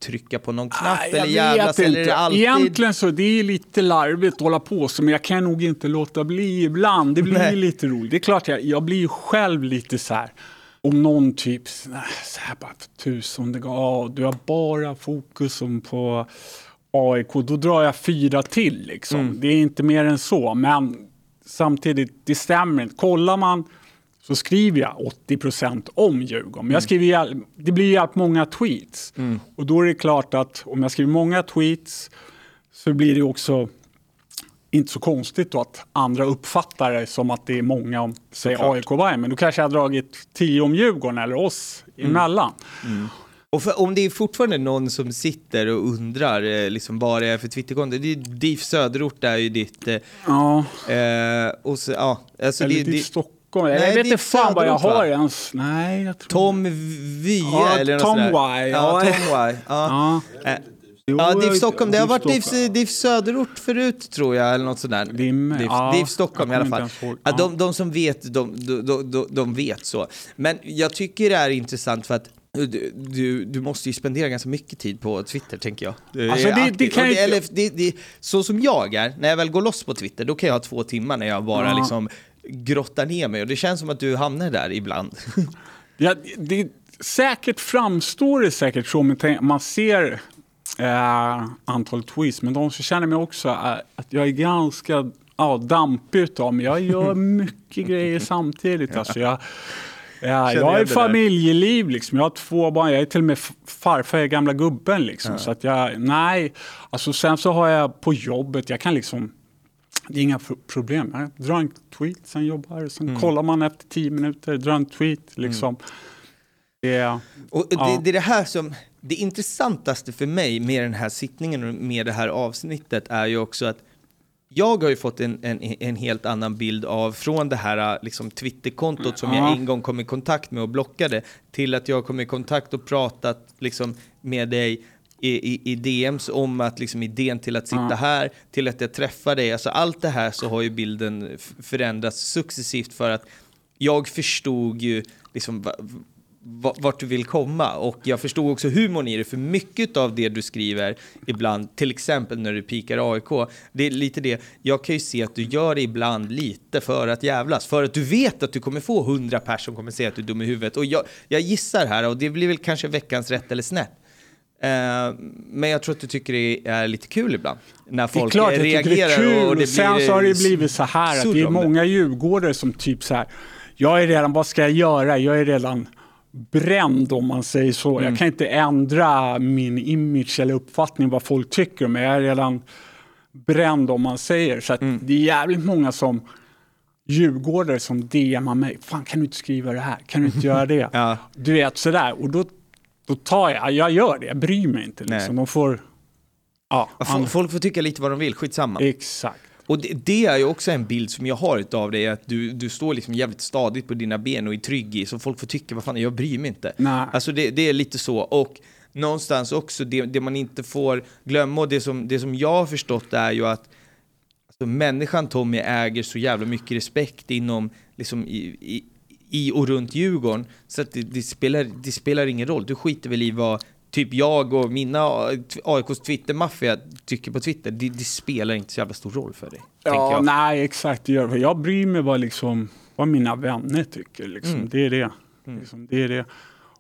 trycka på någon knapp Nej, eller jävlas eller är det alltid... Egentligen så det är lite larvigt att hålla på så, men jag kan nog inte låta bli ibland. Det blir Nej. lite roligt. Det är klart, jag, jag blir själv lite så här. Om någon typ så här bara för tusende gång, ja, du har bara fokus på AIK, då drar jag fyra till liksom. Mm. Det är inte mer än så, men samtidigt, det stämmer inte. Kollar man så skriver jag 80 om Djurgården. Men jag skriver, jäl- det blir jävligt många tweets. Och då är det klart att om jag skriver många tweets så blir det också inte så konstigt då att andra uppfattar det som att det är många om, säg AIK Bayern. Men då kanske jag har dragit 10 om Djurgården eller oss emellan. Och för, om det är fortfarande någon som sitter och undrar eh, liksom, vad det är för Twitterkonto, det är DIF Söderort är ju ditt... Eh, Ja, eh, och så, ja, alltså eller det, det, det, Stockholm. Nej, jag vet det inte fan vad jag söderort, va? har ens. Nej, jag tror... Tom Vye Ja, eller något Tom sådär. Y, Ja. Tom Y. Ja. (laughs) Ja. Eh, Jo, Ja, DIF Stockholm. Det har varit DIF, Stockholm. DIF Söderort förut tror jag, eller något sånt där. DIF, ja, DIF Stockholm i alla fall. Ja, de, de som vet, de, de, de, de vet så. Men jag tycker det är intressant för att du, du, du måste ju spendera ganska mycket tid på Twitter, tänker jag. Alltså, det- det kan inte- eller, det, det, Så som jag är, när jag väl går loss på Twitter, då kan jag ha två timmar när jag bara liksom grottar ner mig. Och det känns som att du hamnar där ibland. (laughs) Ja, det, säkert framstår det säkert så, men man ser eh, antal tweets, men de som känner mig också är att jag är ganska ja, dampig utav mig. Jag gör (laughs) mycket grejer samtidigt. Alltså jag, ja, jag har det ett där. familjeliv, liksom. jag har två barn, jag är till och med farfar, jag är gamla gubben. Liksom. Så att jag, nej, alltså sen så har jag på jobbet, jag kan liksom Det är inga problem. Jag drar en tweet, sen jobbar, sen mm. kollar man efter tio minuter, drar en tweet. Mm. Liksom. Mm. Det, och det, ja. det är det här som, det intressantaste för mig med den här sittningen och med det här avsnittet är ju också att jag har ju fått en, en, en helt annan bild av, från det här liksom, Twitterkontot som jag en gång kom i kontakt med och blockade, till att jag kom i kontakt och pratat liksom, med dig i, i, i DMs om att liksom idén till att sitta här, till att jag träffar dig, alltså allt det här så har ju bilden förändrats successivt för att jag förstod ju liksom vart du vill komma. Och jag förstod också humorn i det för mycket av det du skriver ibland, till exempel när du pikar AIK, det är lite det, jag kan ju se att du gör det ibland lite för att jävlas, för att du vet att du kommer få hundra personer som kommer säga att du är dum i huvudet. Och jag, jag gissar här och det blir väl kanske veckans rätt eller snett. Uh, men jag tror att du tycker det är lite kul ibland. När folk det är klart, reagerar. Jag det är kul. Och det Sen så har det blivit så här att det är många djurgårdare som typ så här, jag är redan, vad ska jag göra? Jag är redan bränd om man säger så. Mm. Jag kan inte ändra min image eller uppfattning vad folk tycker mig. Jag är redan bränd om man säger. Så mm. det är jävligt många som djurgårdare som DMar mig. Fan kan du inte skriva det här? Kan du inte göra (laughs) det? ja. Du vet sådär. Och då, då tar jag, jag gör det. Jag bryr mig inte liksom. De får... Ja, folk får tycka lite vad de vill, skitsamma. Exakt. Och det, det, är ju också en bild som jag har av dig, att du, du står liksom jävligt stadigt på dina ben och är trygg i, så folk får tycka, vad fan, jag bryr mig inte. Nej. Alltså det, det är lite så. Och någonstans också, det, det, man inte får glömma, och det som, det som jag har förstått är ju att alltså, människan Tommy äger så jävla mycket respekt inom, liksom i, i i och runt Djurgården. Så att det, det, spelar, det spelar ingen roll. Du skiter väl i vad typ jag och mina AIKs Twitter-maffia tycker på Twitter, det, det, spelar inte så jävla stor roll för dig. Ja, nej exakt. Jag bryr mig vad, liksom, vad mina vänner tycker. Liksom. Mm. Det är det. Mm. Liksom, det är det.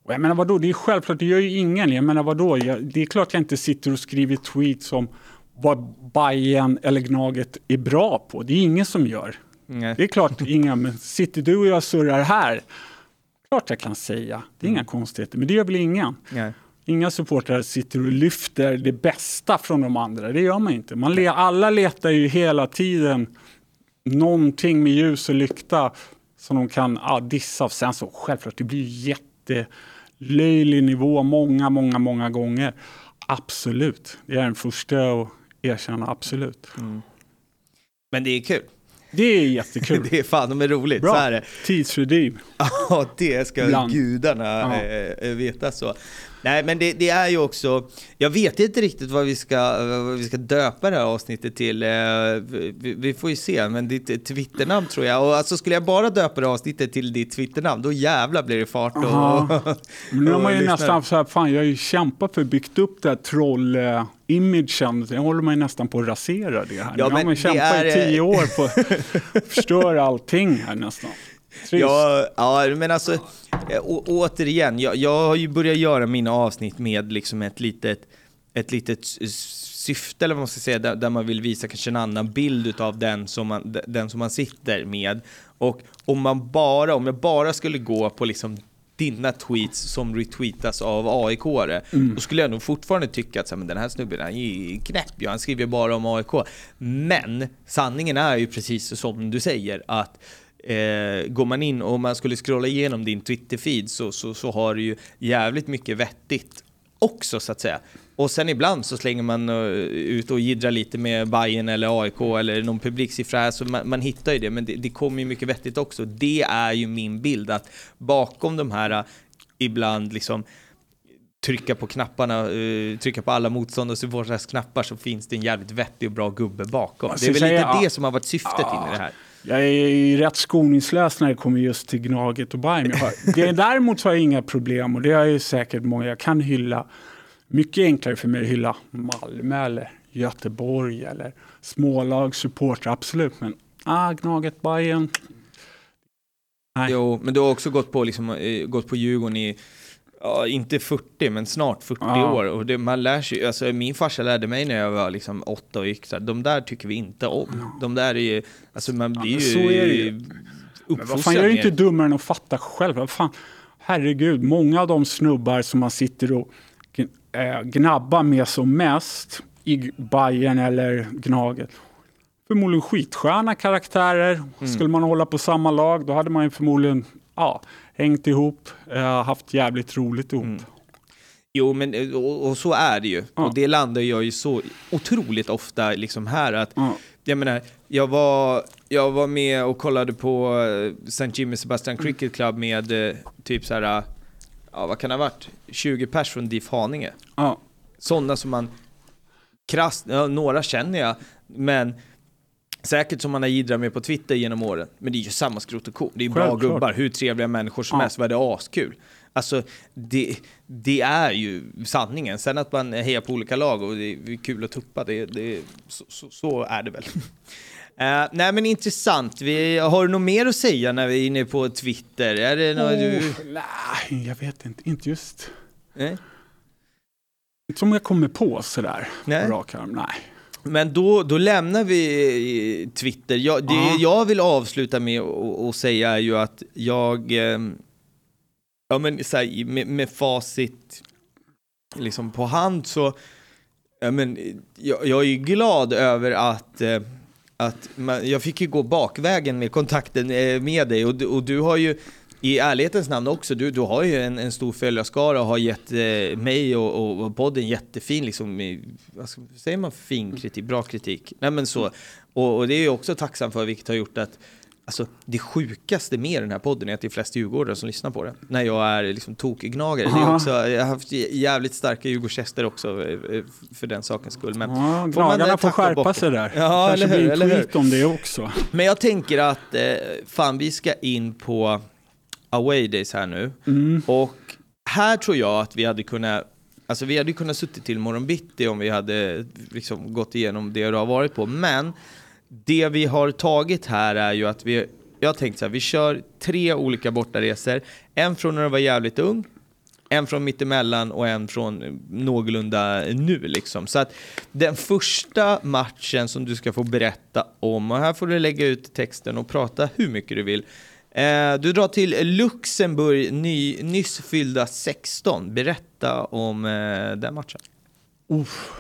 Och jag menar vadå, det är självklart, det gör ju ingen. Jag menar vadå, jag, det är klart jag inte sitter och skriver tweets om vad Bayern eller Gnaget är bra på. Det är ingen som gör. Nej. Det är klart inga, men sitter du och jag surrar här, klart jag kan säga. Det är mm. inga konstigheter, men det gör väl ingen. Nej. Inga supportrar sitter och lyfter det bästa från de andra. Det gör man inte. Man le alla letar ju hela tiden någonting med ljus och lykta som de kan ja, dissa. Sen så självklart, det blir jättelöjlig nivå många, många, många gånger. Absolut, det är den första att erkänna, absolut. Mm. Men det är kul. Det är jättekul. (laughs) det är fan de är roligt. Bra. Så är det. Tidsfördriv. (laughs) Ja, det ska Bland. gudarna ja. äh, veta så. Nej, men det, det, är ju också, jag vet inte riktigt vad vi ska, vad vi ska döpa det här avsnittet till. Eh, vi, vi får ju se, men ditt Twitternamn tror jag. Och alltså skulle jag bara döpa det här avsnittet till ditt Twitternamn, då jävlar blir det fart. Och, (laughs) nu har man ju nästan så här, fan jag har ju kämpat för att byggt upp det här troll imagen, sen håller man ju nästan på att rasera det här. Ja, nu har man kämpat är... i tio år på (laughs) att förstöra allting här nästan. Ja, ja, men alltså, eh, å, återigen, jag, jag har ju börjat göra mina avsnitt med liksom ett litet, ett litet syfte, eller vad man ska säga, där, där, man vill visa kanske en annan bild av den som man, den som man sitter med. Och om man bara, om jag bara skulle gå på liksom dina tweets som retweetas av AIK-are, mm. då skulle jag nog fortfarande tycka att så här, men den här snubben han är knäpp, ja, han skriver bara om AIK. Men sanningen är ju precis som du säger, att Eh, går man in och man skulle scrolla igenom din Twitter-feed så, så, så har du ju jävligt mycket vettigt också så att säga. Och sen ibland så slänger man uh, ut och jiddrar lite med Bayern eller AIK eller någon publiksiffra här, så man, man hittar ju det, men det, det kommer ju mycket vettigt också. Det är ju min bild, att bakom de här uh, ibland liksom trycka på knapparna, uh, trycka på alla motstånd och supportrars knappar så finns det en jävligt vettig och bra gubbe bakom. Det är väl lite det som har varit syftet in i det här. Jag är rätt skoningslös när det kommer just till Gnaget och Bajen. (laughs) däremot har jag inga problem och det har ju säkert många. Jag kan hylla, mycket enklare för mig att hylla Malmö eller Göteborg eller smålag, supporter, absolut. Men ah, Gnaget, Bajen. Jo, men du har också gått på, liksom, eh, gått på Djurgården i ja, inte 40, men snart 40 ja. år. Och det, man lär sig, alltså, min farsa lärde mig när jag var liksom åtta och gick de där tycker vi inte om. De där är ju, alltså man blir ja, ju... Så är det ju. Men vad fan, jag är inte dummare än att fatta själv. fan, herregud, många av de snubbar som man sitter och äh, gnabbar med som mest i Bayern eller Gnaget. förmodligen skitsköna karaktärer. Mm. Skulle man hålla på samma lag då hade man ju förmodligen ja, hängt ihop, eh, haft jävligt roligt ihop. Mm. Jo, men eh, och, och så är det ju. Ja. Och det landar jag ju så otroligt ofta liksom här att Ja. jag menar, jag var, jag var med och kollade på eh, St. Jimmy Sebastian Cricket Club med eh, typ så här, eh, ja vad kan det ha varit, 20 pers från DIF Haninge. Ja. Sådana som man krasst, ja, några känner jag, men säkert som man har jiddrat med på Twitter genom åren. Men det är ju samma skrot och korn. Det är bra Självklart. gubbar, hur trevliga människor som Ja. helst, var det askul. Alltså, det, det är ju sanningen. Sen att man hejar på olika lag och det är kul att tuppa, det, det, så, så, så är det väl. (laughs) Eh, nej men intressant. Vi, har du något mer att säga när vi är inne på Twitter? Är det något du... Oh, nej, jag vet inte. Inte just... Nej? Inte som jag kommer på sådär Nej. på rak arm. Nej. Men då, då lämnar vi eh, Twitter. Jag, det Ja. jag vill avsluta med att säga är ju att jag, eh, ja men så här, med, med facit liksom på hand så, ja men jag, jag är ju glad över att eh, att man, jag fick ju gå bakvägen med kontakten eh, med dig och, och du har ju i ärlighetens namn också, du, du har ju en, en stor följarskara och har gett eh, mig och, och, och podden jättefin, liksom, vad ska, säger man, fin kritik, bra kritik. Nej men så, och, och det är jag också tacksam för, vilket har gjort att Alltså det sjukaste med den här podden är att det är flest djurgårdare som lyssnar på den. När jag är liksom tokgnagare. Det är också, jag har haft jävligt starka djurgårdsgäster också eh, för den sakens skull. Men, Ja, får gnagarna eh, får tacka skärpa bocken. sig där. Ja, Kanske eller hur, blir en tweet om det också. Men jag tänker att eh, fan vi ska in på away days här nu. Mm. Och här tror jag att vi hade kunnat Alltså vi hade kunnat suttit till morgon bitti om vi hade liksom gått igenom det du har varit på. Men det vi har tagit här är ju att vi, jag har tänkt så här, vi kör tre olika bortaresor. En från när du var jävligt ung, en från mittemellan och en från någorlunda nu liksom. Så att den första matchen som du ska få berätta om, och här får du lägga ut texten och prata hur mycket du vill. Eh, du drar till Luxemburg, ny, nyss fyllda 16. Berätta om eh, den matchen. Uff.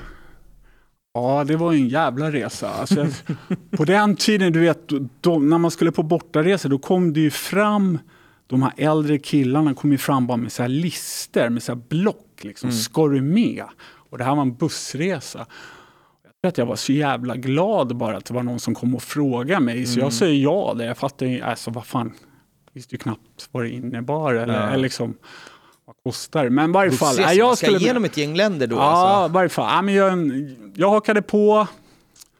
Ja, det var en jävla resa. Alltså, på den tiden, du vet, de, när man skulle på bortaresa, då kom det ju fram, de här äldre killarna kom ju fram bara med så här lister, med så här block. Liksom. Ska du med? Och det här var en bussresa. Jag tror att jag var så jävla glad bara att det var någon som kom och frågade mig. Så jag säger ja där. Jag fattar ju, alltså vad fan, visste ju knappt vad det innebar eller, Ja. eller liksom, vad kostar? Men i varje fall, Bussresa, nej, man jag ska skulle igenom ett gäng länder då Ja, alltså. varje fall. Ja, men jag, jag hakade på.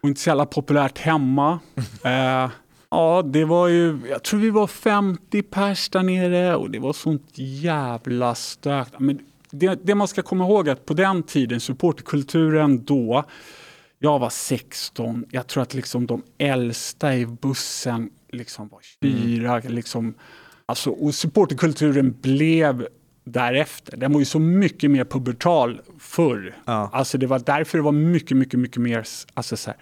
Och inte så jävla populärt hemma. (laughs) eh, ja, det var ju, jag tror vi var 50 pers där nere och det var sånt jävla stök. Men det, det man ska komma ihåg är att på den tiden, supporterkulturen då, jag var 16. Jag tror att liksom de äldsta i bussen liksom var 24. Liksom, alltså, och supporterkulturen blev därefter. Den var ju så mycket mer pubertal förr. Ja. Alltså det var därför det var mycket, mycket, mycket mer alltså, så här,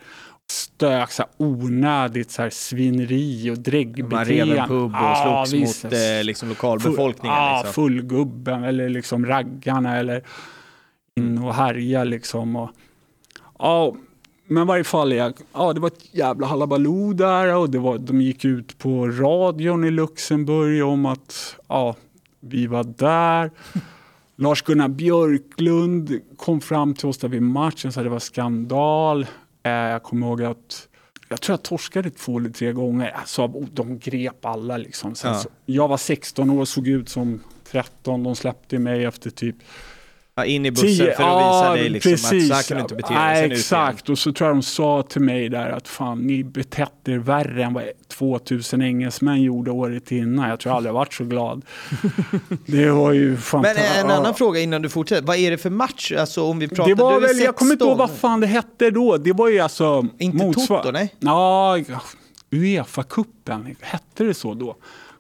stök, så här, onödigt så här, svineri och Man dräggbeteende. rev en pub och slogs visst. mot eh, liksom, lokalbefolkningen. Ja, liksom. fullgubben eller liksom raggarna eller in och härja liksom. Och, ja, men i varje fall, jag, ja, det var ett jävla halabaloo där och det var, de gick ut på radion i Luxemburg om att ja, vi var där. (laughs) Lars-Gunnar Björklund kom fram till oss där vid matchen och sa att det var skandal. Eh, jag kommer ihåg att jag tror jag torskade två eller tre gånger. Alltså, de grep alla liksom. Sen Ja. så, jag var 16 år och såg ut som 13. De släppte mig efter typ Ja, in i bussen Tio- för att visa ja, dig liksom, att så här precis. kan du inte bete dig. Ut exakt. Och så tror jag de sa till mig där att fan, ni betett er värre än vad 2000 engelsmän gjorde året innan. Jag tror jag aldrig har varit så glad. (laughs) det var ju Men fantastiskt. en annan fråga innan du fortsätter. Vad är det för match? Alltså om vi pratar... Det var väl, jag kommer inte ihåg 16. vad fan det hette då. Det var ju alltså... Inte motsvar- Toto, nej? Ja, Uefa-cupen. Hette det så då?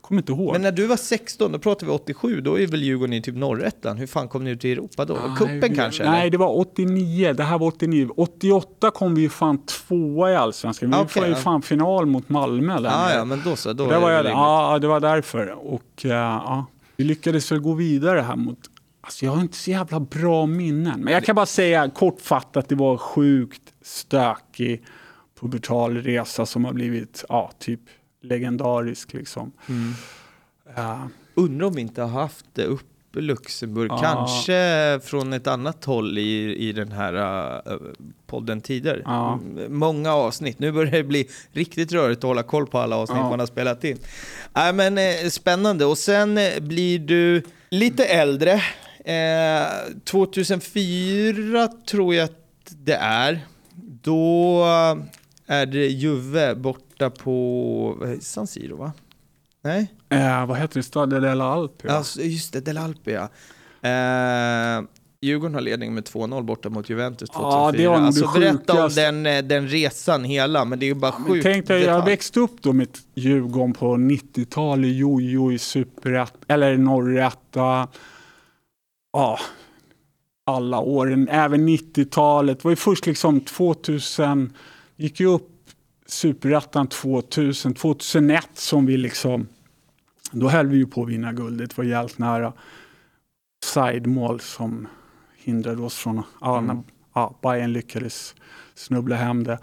Kommer inte ihåg. Men när du var 16, då pratar vi 87, då är väl Djurgården i typ norrettan. Hur fan kom ni ut i Europa då? Kuppen Nej, kanske? Nej, eller? det var 89. Det här var 89. 88 kom vi ju fan tvåa i Allsvenskan. Vi Okej, var ju fan final mot Malmö. Där Ja, nere. ja, men då så. Då det var jag, ja, det var därför. Och eh, ja, vi lyckades väl gå vidare här mot... Alltså jag har inte så jävla bra minnen. Men jag kan bara säga kortfattat, det var sjukt stökig pubertal resa som har blivit ja, typ legendarisk. Liksom. Mm. Uh, Undrar om vi inte har haft det upp Luxemburg, Ja. kanske från ett annat håll i, i den här uh, podden tidigare. Ja. M- Många avsnitt, nu börjar det bli riktigt rörigt att hålla koll på alla avsnitt Ja. man har spelat in. Nej men eh, spännande, och sen eh, blir du lite äldre. Eh, 2004 tror jag att det är. Då är det Juve borta på San Siro va? Nej? eh, vad heter det? Stadio della Alpi? va? Alltså, just det, Del Alpi ja. Eh, Djurgården har ledning med 2-0 borta mot Juventus 2004. Ja, det var alltså, berätta om den, eh, den resan hela, men det är ju bara sjukt Tänk dig, jag växte upp då med Djurgården på 90-talet, jojo i superett, eller norretta. Ja, alla åren, även 90-talet. Det var ju först liksom 2000, gick ju upp superettan 2000, 2001 som vi liksom, då höll vi ju på att vinna guldet, det var jävligt nära. Sidemål som hindrade oss från, ja, när, ja, Bayern lyckades snubbla hem det.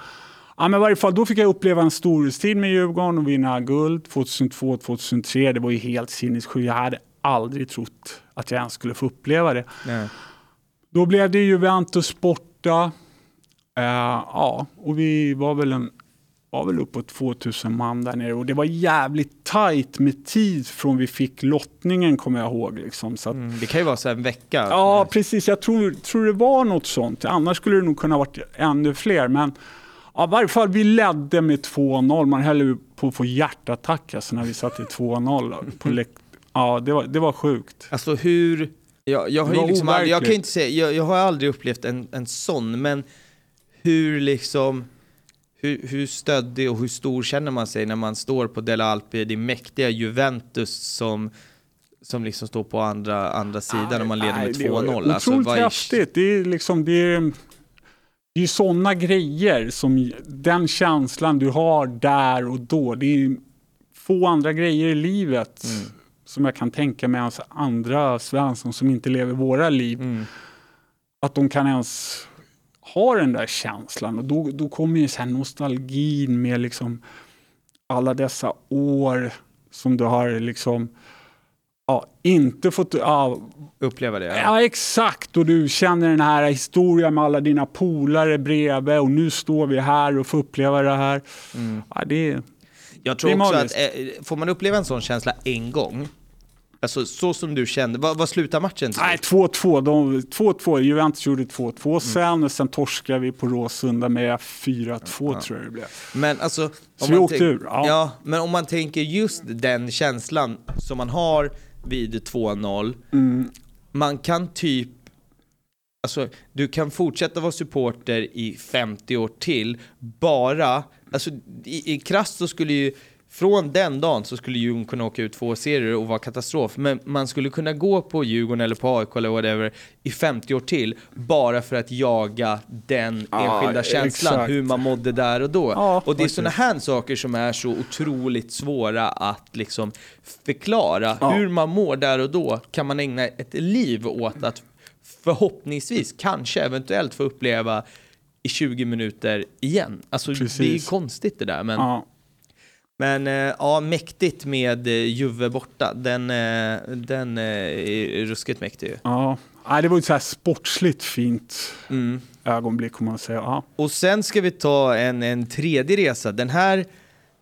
Ja, men i varje fall, då fick jag uppleva en storhetstid med Djurgården och vinna guld 2002, 2003. Det var ju helt sinnessjukt. Jag hade aldrig trott att jag ens skulle få uppleva det. Nej. Då blev det Juventus borta. Eh, ja, och vi var väl, en, var väl uppåt 2000 man där nere och det var jävligt tajt med tid från vi fick lottningen kommer jag ihåg. Liksom. Så att, Mm, det kan ju vara så en vecka. Ja, precis. Jag tror, tror det var något sånt. Annars skulle det nog kunna varit ännu fler. Men ja, i varje fall, vi ledde med 2-0. Man höll på att få hjärtattack alltså, när vi satte 2-0. På (laughs) ja, det var, det var sjukt. Alltså hur... Jag, jag, har liksom aldrig, jag kan inte säga, jag, jag har aldrig upplevt en, en sån, men hur liksom... Hur, hur stöddig och hur stor känner man sig när man står på Della Alpi, det mäktiga Juventus som, som liksom står på andra, andra sidan och man leder med Nej, det var 2-0? Alltså, Otroligt vad är- häftigt. Det är liksom, det är, det är sådana grejer som den känslan du har där och då. Det är få andra grejer i livet Mm. som jag kan tänka mig alltså andra Svensson som inte lever våra liv. Mm. Att de kan ens ha den där känslan och då, då kommer ju så här nostalgin med liksom alla dessa år som du har liksom ja, inte fått ja, Uppleva det? Ja. Ja, exakt. Och du känner den här historien med alla dina polare bredvid och nu står vi här och får uppleva det här. Mm. Ja, det Jag tror Det är också magiskt. att eh, får man uppleva en sån känsla en gång, alltså så som du kände, vad, vad slutar matchen nej, 2-2. De- 2-2. Juventus gjorde 2-2 sen och sen torskade vi på Råsunda med 4-2 tror jag det blev. Men alltså, om Så vi åkte ur, ja. ja, men om man tänker just den känslan som man har vid 2-0, Mm. man kan typ Alltså, du kan fortsätta vara supporter i 50 år till, bara, alltså i, i krasst så skulle ju, från den dagen så skulle Djurgården kunna åka ut två serier och vara katastrof, men man skulle kunna gå på Djurgården eller på AIK eller whatever i 50 år till, bara för att jaga den Ja, enskilda känslan, exakt. hur man mådde där och då. Ja, och det är sådana här saker som är så otroligt svåra att liksom förklara. Ja. Hur man mår där och då kan man ägna ett liv åt att förhoppningsvis, kanske, eventuellt få uppleva i 20 minuter igen. Alltså det är Precis. konstigt det där. Men. Men eh, ja, mäktigt med eh, Juve borta. Den, eh, den är ruskigt mäktig ju. Ja. Det var ett så här sportsligt fint Mm. ögonblick kan man säga. Ja. Och sen ska vi ta en, en tredje resa. Den här,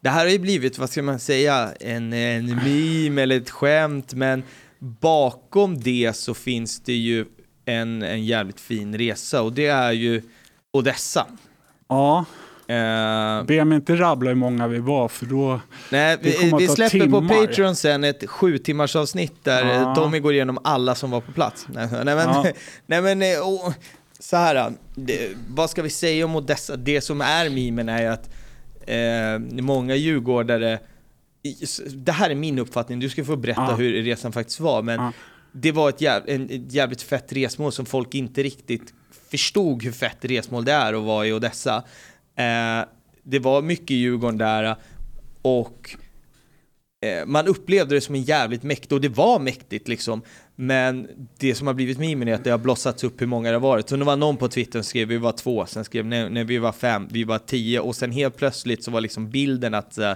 det här har ju blivit, vad ska man säga, en, en meme eller ett skämt, men bakom det så finns det ju en, en jävligt fin resa och det är ju Odessa. ja. Eh, Be mig inte rabbla hur många vi var för då... nej, vi, vi släpper på timmar. Patreon sen ett sju timmars avsnitt där Ja. eh, Tommy går igenom alla som var på plats. Nej, nej men, Ja. (laughs) nej, men eh, och, så här, det, vad ska vi säga om Odessa? Det som är mimen är ju att eh, många djurgårdare, det här är min uppfattning, du ska få berätta Ja. hur resan faktiskt var, men Ja. det var ett, jäv, en, ett jävligt fett resmål som folk inte riktigt förstod hur fett resmål det är att vara i Odessa. Eh, det var mycket Djurgården där och eh, man upplevde det som en jävligt mäktigt, och det var mäktigt liksom, men det som har blivit mimen är att det har blossats upp hur många det har varit. Så det var någon på Twitter som skrev vi var två, sen skrev när, när vi var fem, vi var tio, och sen helt plötsligt så var liksom bilden att eh,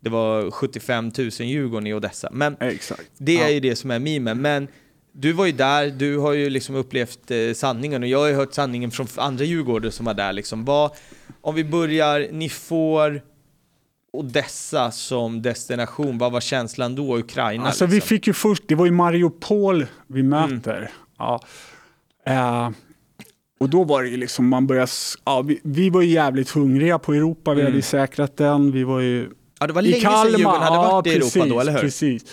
det var 75 000 Djurgården i Odessa. Men Exakt. det är Ja. ju det som är mimen. Men du var ju där, du har ju liksom upplevt eh, sanningen och jag har ju hört sanningen från andra Djurgårdare som var där liksom. Vad, om vi börjar, ni får Odessa som destination, vad var känslan då? Ukraina? Alltså vi liksom? fick ju först, det var ju Mariupol vi möter. Ja. Eh, och då var det ju liksom, man började, ja, vi, vi var ju jävligt hungriga på Europa, vi Mm. hade ju säkrat den, vi var ju ja, det var länge sedan Djurgården hade varit i Europa då, eller hur? Precis.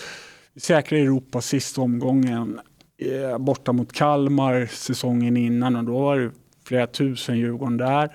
Vi säkrade Europa sista omgången eh, borta mot Kalmar säsongen innan och då var det flera tusen Djurgården där.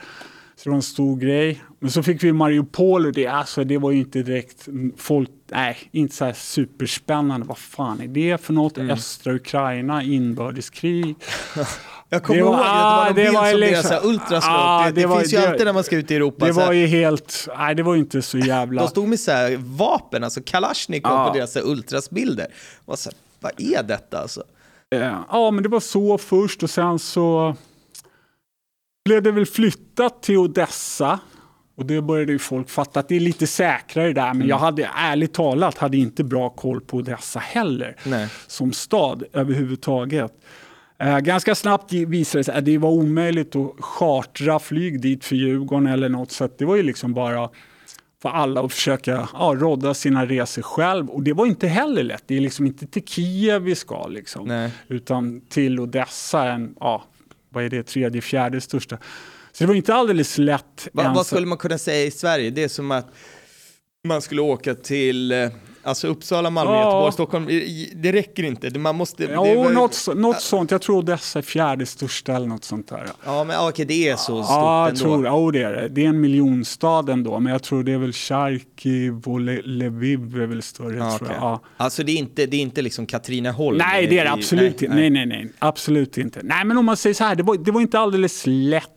Så det var en stor grej. Men så fick vi Mariupol och det, alltså, det var ju inte direkt folk, nej, inte så superspännande. Vad fan är det för något? Mm. Östra Ukraina, inbördeskrig. (laughs) Jag kommer ihåg att det var ah, någon det bild var som liksom- här ultraslåt. Ah, det, det, det var- finns ju det- alltid när man ska ut i Europa. Det var ju helt, nej det var ju inte så jävla... De stod med så här vapen, alltså Kalashnikov Ja. på deras ultrasbilder. Vad är detta alltså? Eh, Ja, men det var så först och sen så blev det väl flyttat till Odessa. Och det började ju folk fatta att det är lite säkrare där. Men jag hade ärligt talat hade inte bra koll på Odessa heller. Nej. Som stad överhuvudtaget. Eh, ganska snabbt visade det sig att det var omöjligt att chartra flyg dit för Djurgården eller något. Så det var ju liksom bara för alla att försöka ja, rodda sina resor själv. Och det var inte heller lätt. Det är liksom inte till Kiev vi ska liksom. Nej. Utan till Odessa, en, ja, vad är det, tredje, fjärde största. Så det var inte alldeles lätt. Va, vad skulle man kunna säga i Sverige? Det är som att man skulle åka till eh, alltså Uppsala, Malmö, Ja. Göteborg, Stockholm. Det räcker inte. Man måste... Ja, det var- något, något sånt. Jag tror Odessa är fjärde största eller något sånt där. Ja, men okej, det är så stort Ja, ändå. tror ja, det är det. Det är en miljonstad ändå, men jag tror det är väl Charkiv och Le- Lviv är väl större. Ja, tror okej. jag. Ja. Alltså det är inte, det är inte liksom Katrineholm? Nej, det är det absolut inte. Nej, nej, nej. Absolut inte. Nej, men om man säger så här, det var, det var inte alldeles lätt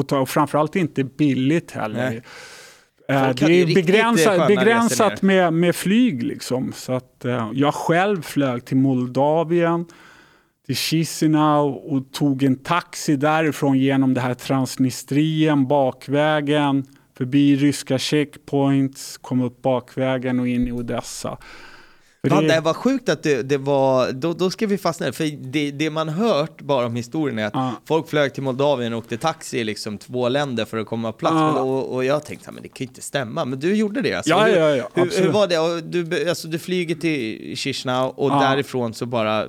att ta och framförallt inte billigt heller. Nej. Eh, Folk Det är begränsat, begränsat med, med flyg. Liksom. Så att, eh, jag själv flög till Moldavien, till Chisinau och tog en taxi därifrån genom det här Transnistrien, bakvägen, förbi ryska checkpoints, kom upp bakvägen och in i Odessa. Det- det var sjukt att det, det var, då, då ska vi fastna för det, det man hört bara om historien är att Ja. folk flög till Moldavien och åkte taxi i liksom två länder för att komma på plats. Ja. Och, och jag tänkte, men det kan ju inte stämma, men du gjorde det alltså. Ja, ja, ja, hur, hur var det? Och du, alltså, du flyger till Chisinau och därifrån så bara,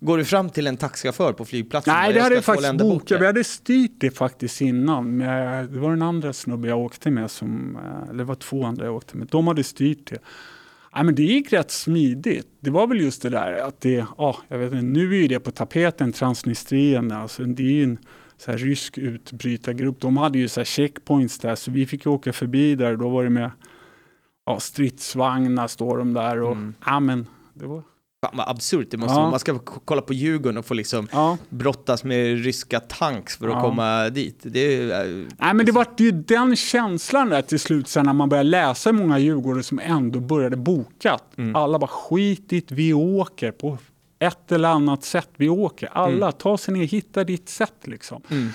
går du fram till en taxichaufför på flygplatsen? Nej, det hade jag faktiskt bokat. Vi hade styrt det faktiskt innan. Men det var den andra snubben jag åkte med, som, eh, eller det var två andra jag åkte med. De hade styrt det. Ja, men det gick rätt smidigt. Det var väl just det där att det, ja, jag vet inte, nu är ju det på tapeten, Transnistrien. Alltså, det är ju en så här, rysk utbrytargrupp. De hade ju så här, checkpoints där, så vi fick åka förbi där. Då var det med ja, stridsvagnar, står de där. Och, Mm. ja, men, det var, Fan vad absurt det måste Ja. vara. Man ska kolla på Djurgården och få liksom ja. brottas med ryska tanks för att Ja. komma dit. Det är, eh, Nej, men det var ju den känslan där till slut sen när man började läsa många Djurgårdare som ändå började boka. Mm. Alla bara skit i det, vi åker på ett eller annat sätt. Vi åker. Alla, ta sig ner, hitta ditt sätt liksom. Mm.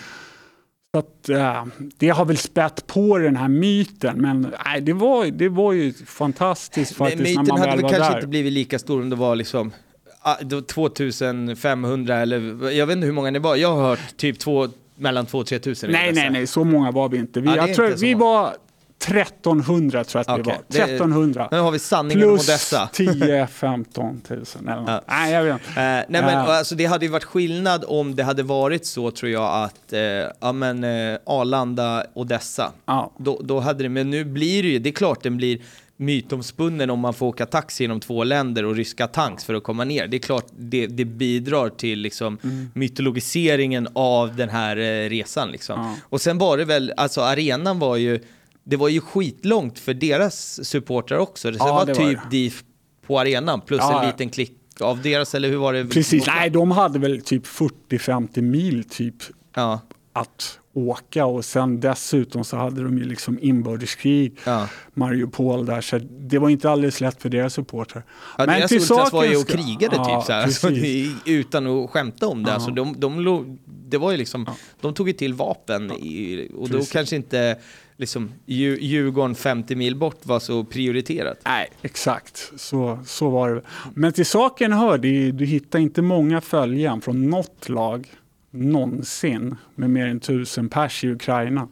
Så att, eh, det har väl spett på den här myten, men nej, det, var, det var ju fantastiskt Men faktiskt när myten man hade väl var kanske där. inte blivit lika stor om det var liksom ah, det var 2500 eller jag vet inte hur många det var. Jag har hört typ två, mellan 2 och 3 tusen. Nej, nej, nej, så många var vi inte. Vi, Ja, jag tror, vi var 1300 tror jag att vi Okej, var. det- 1300. Nu har vi sanningen om Plus Odessa. (laughs) 10-15 tusen eller något. Ja. Nej, jag vet inte. Eh, nej men Ja. alltså, det hade ju varit skillnad om det hade varit så tror jag att eh, ja, men, eh, Arlanda, Odessa. Ja. Då, då hade det, men nu blir det ju, det är klart den blir mytomspunnen om man får åka taxi genom två länder och ryska tanks för att komma ner. Det är klart det, det bidrar till liksom, Mm. mytologiseringen av den här eh, resan. Liksom. Och sen var det väl, alltså arenan var ju, det var ju skitlångt för deras supportrar också. Det Ja, var det var typ det. dit på arenan plus Ja, en liten klick av deras, eller hur var det? Precis, nej de hade väl typ 40-50 mil typ Ja. att åka och sen dessutom så hade de ju liksom inbördeskrig, Ja. Mariupol där, så det var inte alldeles lätt för deras supportrar. Ja, Men deras till ultras var ju och saken krigade Ja, typ så alltså, (laughs) utan att skämta om det. Ja. Alltså, de, de, det var ju liksom, de tog ju till vapen i, och då Precis. kanske inte liksom, Dju- Djurgården 50 mil bort var så prioriterat. Nej, exakt. Så, så var det. Men till saken hör, det, du hittar inte många följaren från något lag någonsin med mer än tusen pers i Ukraina.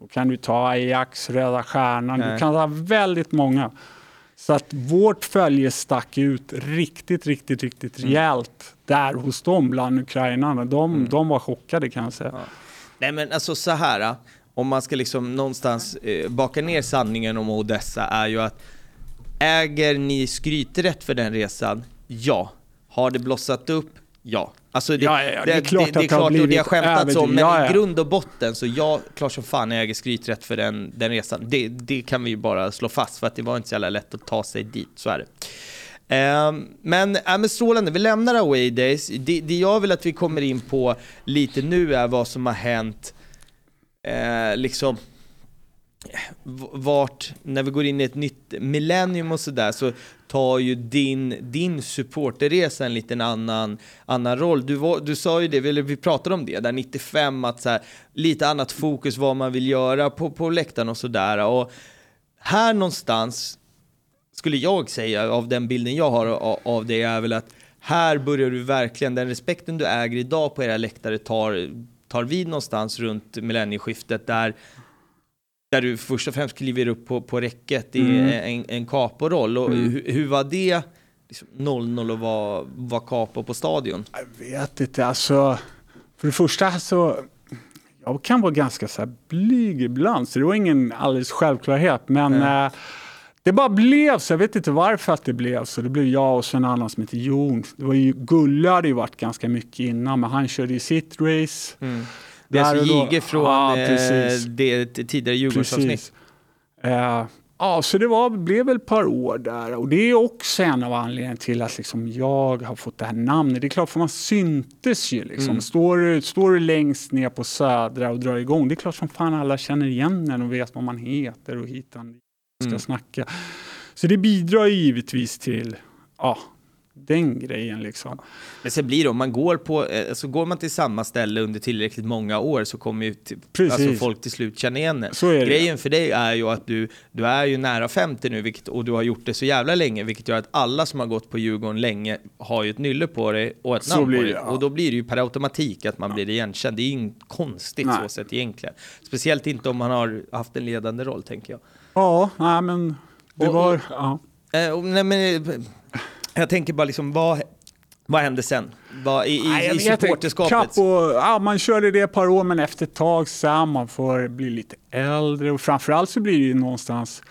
Då kan du ta Ajax, Röda Stjärnan, Nej. du kan ta väldigt många. Så att vårt följe stack ut riktigt, riktigt, riktigt Mm. rejält där hos dem bland ukrainarna. De, de var chockade kan jag säga. Ja. Nej men alltså så här, om man ska liksom någonstans eh, baka ner sanningen om Odessa är ju att äger ni skryträtt för den resan? Ja. Har det blossat upp? Ja. Alltså det, Ja, ja, ja, det är klart det, det är det klart och det har skämtats om, men i grund och botten så ja, klart som fan jag äger skryträtt för den, den resan. Det, det kan vi ju bara slå fast för att det var inte så jävla lätt att ta sig dit, så är det. Ehm, men, äh, men strålande, vi lämnar away days. Det, det jag vill att vi kommer in på lite nu är vad som har hänt, eh, liksom, vart, när vi går in i ett nytt millennium och sådär, så tar ju din, din supporterresa en liten annan, annan roll. Du, var, du sa ju det, eller vi pratade om det, där 95, att så här, lite annat fokus vad man vill göra på, på läktaren och sådär. Och här någonstans, skulle jag säga, av den bilden jag har av, av det, är väl att här börjar du verkligen, den respekten du äger idag på era läktare tar, tar vid någonstans runt millennieskiftet där där du först och främst kliver upp på, på räcket i Mm. en, en capo-roll. Och Mm. hur, hur var det liksom 0-0 och vara var capo på stadion? Jag vet inte, alltså. För det första så, jag kan vara ganska så här blyg ibland, så det var ingen alldeles självklarhet. Men Nej. eh, det bara blev så, jag vet inte varför att det blev så. Det blev jag och så en annan som heter Jon. Det var ju, Gulle hade ju varit ganska mycket innan, men han körde ju sitt race. Det är alltså Jige från Ja, eh, det tidigare Djurgårdsavsnitt. Eh, ja, så det var, blev väl ett par år där och det är också en av anledningarna till att liksom jag har fått det här namnet. Det är klart, för man syntes ju. Liksom. Mm. Står, du, står du längst ner på Södra och drar igång, det är klart som fan alla känner igen en och vet vad man heter och hit och dit ska Mm. snacka. Så det bidrar ju givetvis till ja, den grejen. Liksom. Men sen blir det, om man går på, alltså går man till samma ställe under tillräckligt många år så kommer ju till, alltså folk till slut känna igen en. Så är det. Grejen för dig är ju att du, du är ju nära 50 nu vilket, och du har gjort det så jävla länge vilket gör att alla som har gått på Djurgården länge har ju ett nylle på dig och ett Så namn på det, dig. ja. Och då blir det ju per automatik att man blir igenkänd. Det är ju inget konstigt Nej. så sett egentligen. Speciellt inte om man har haft en ledande roll tänker jag. Ja, nej, men det Och- var... ja. Eh, och, nej, men, eh, jag tänker bara liksom, vad, vad hände sen? Vad, I i, Nej, i supporterskapet? Ja, man körde det ett par år, men efter ett tag så man får bli lite äldre och framförallt så blir det ju någonstans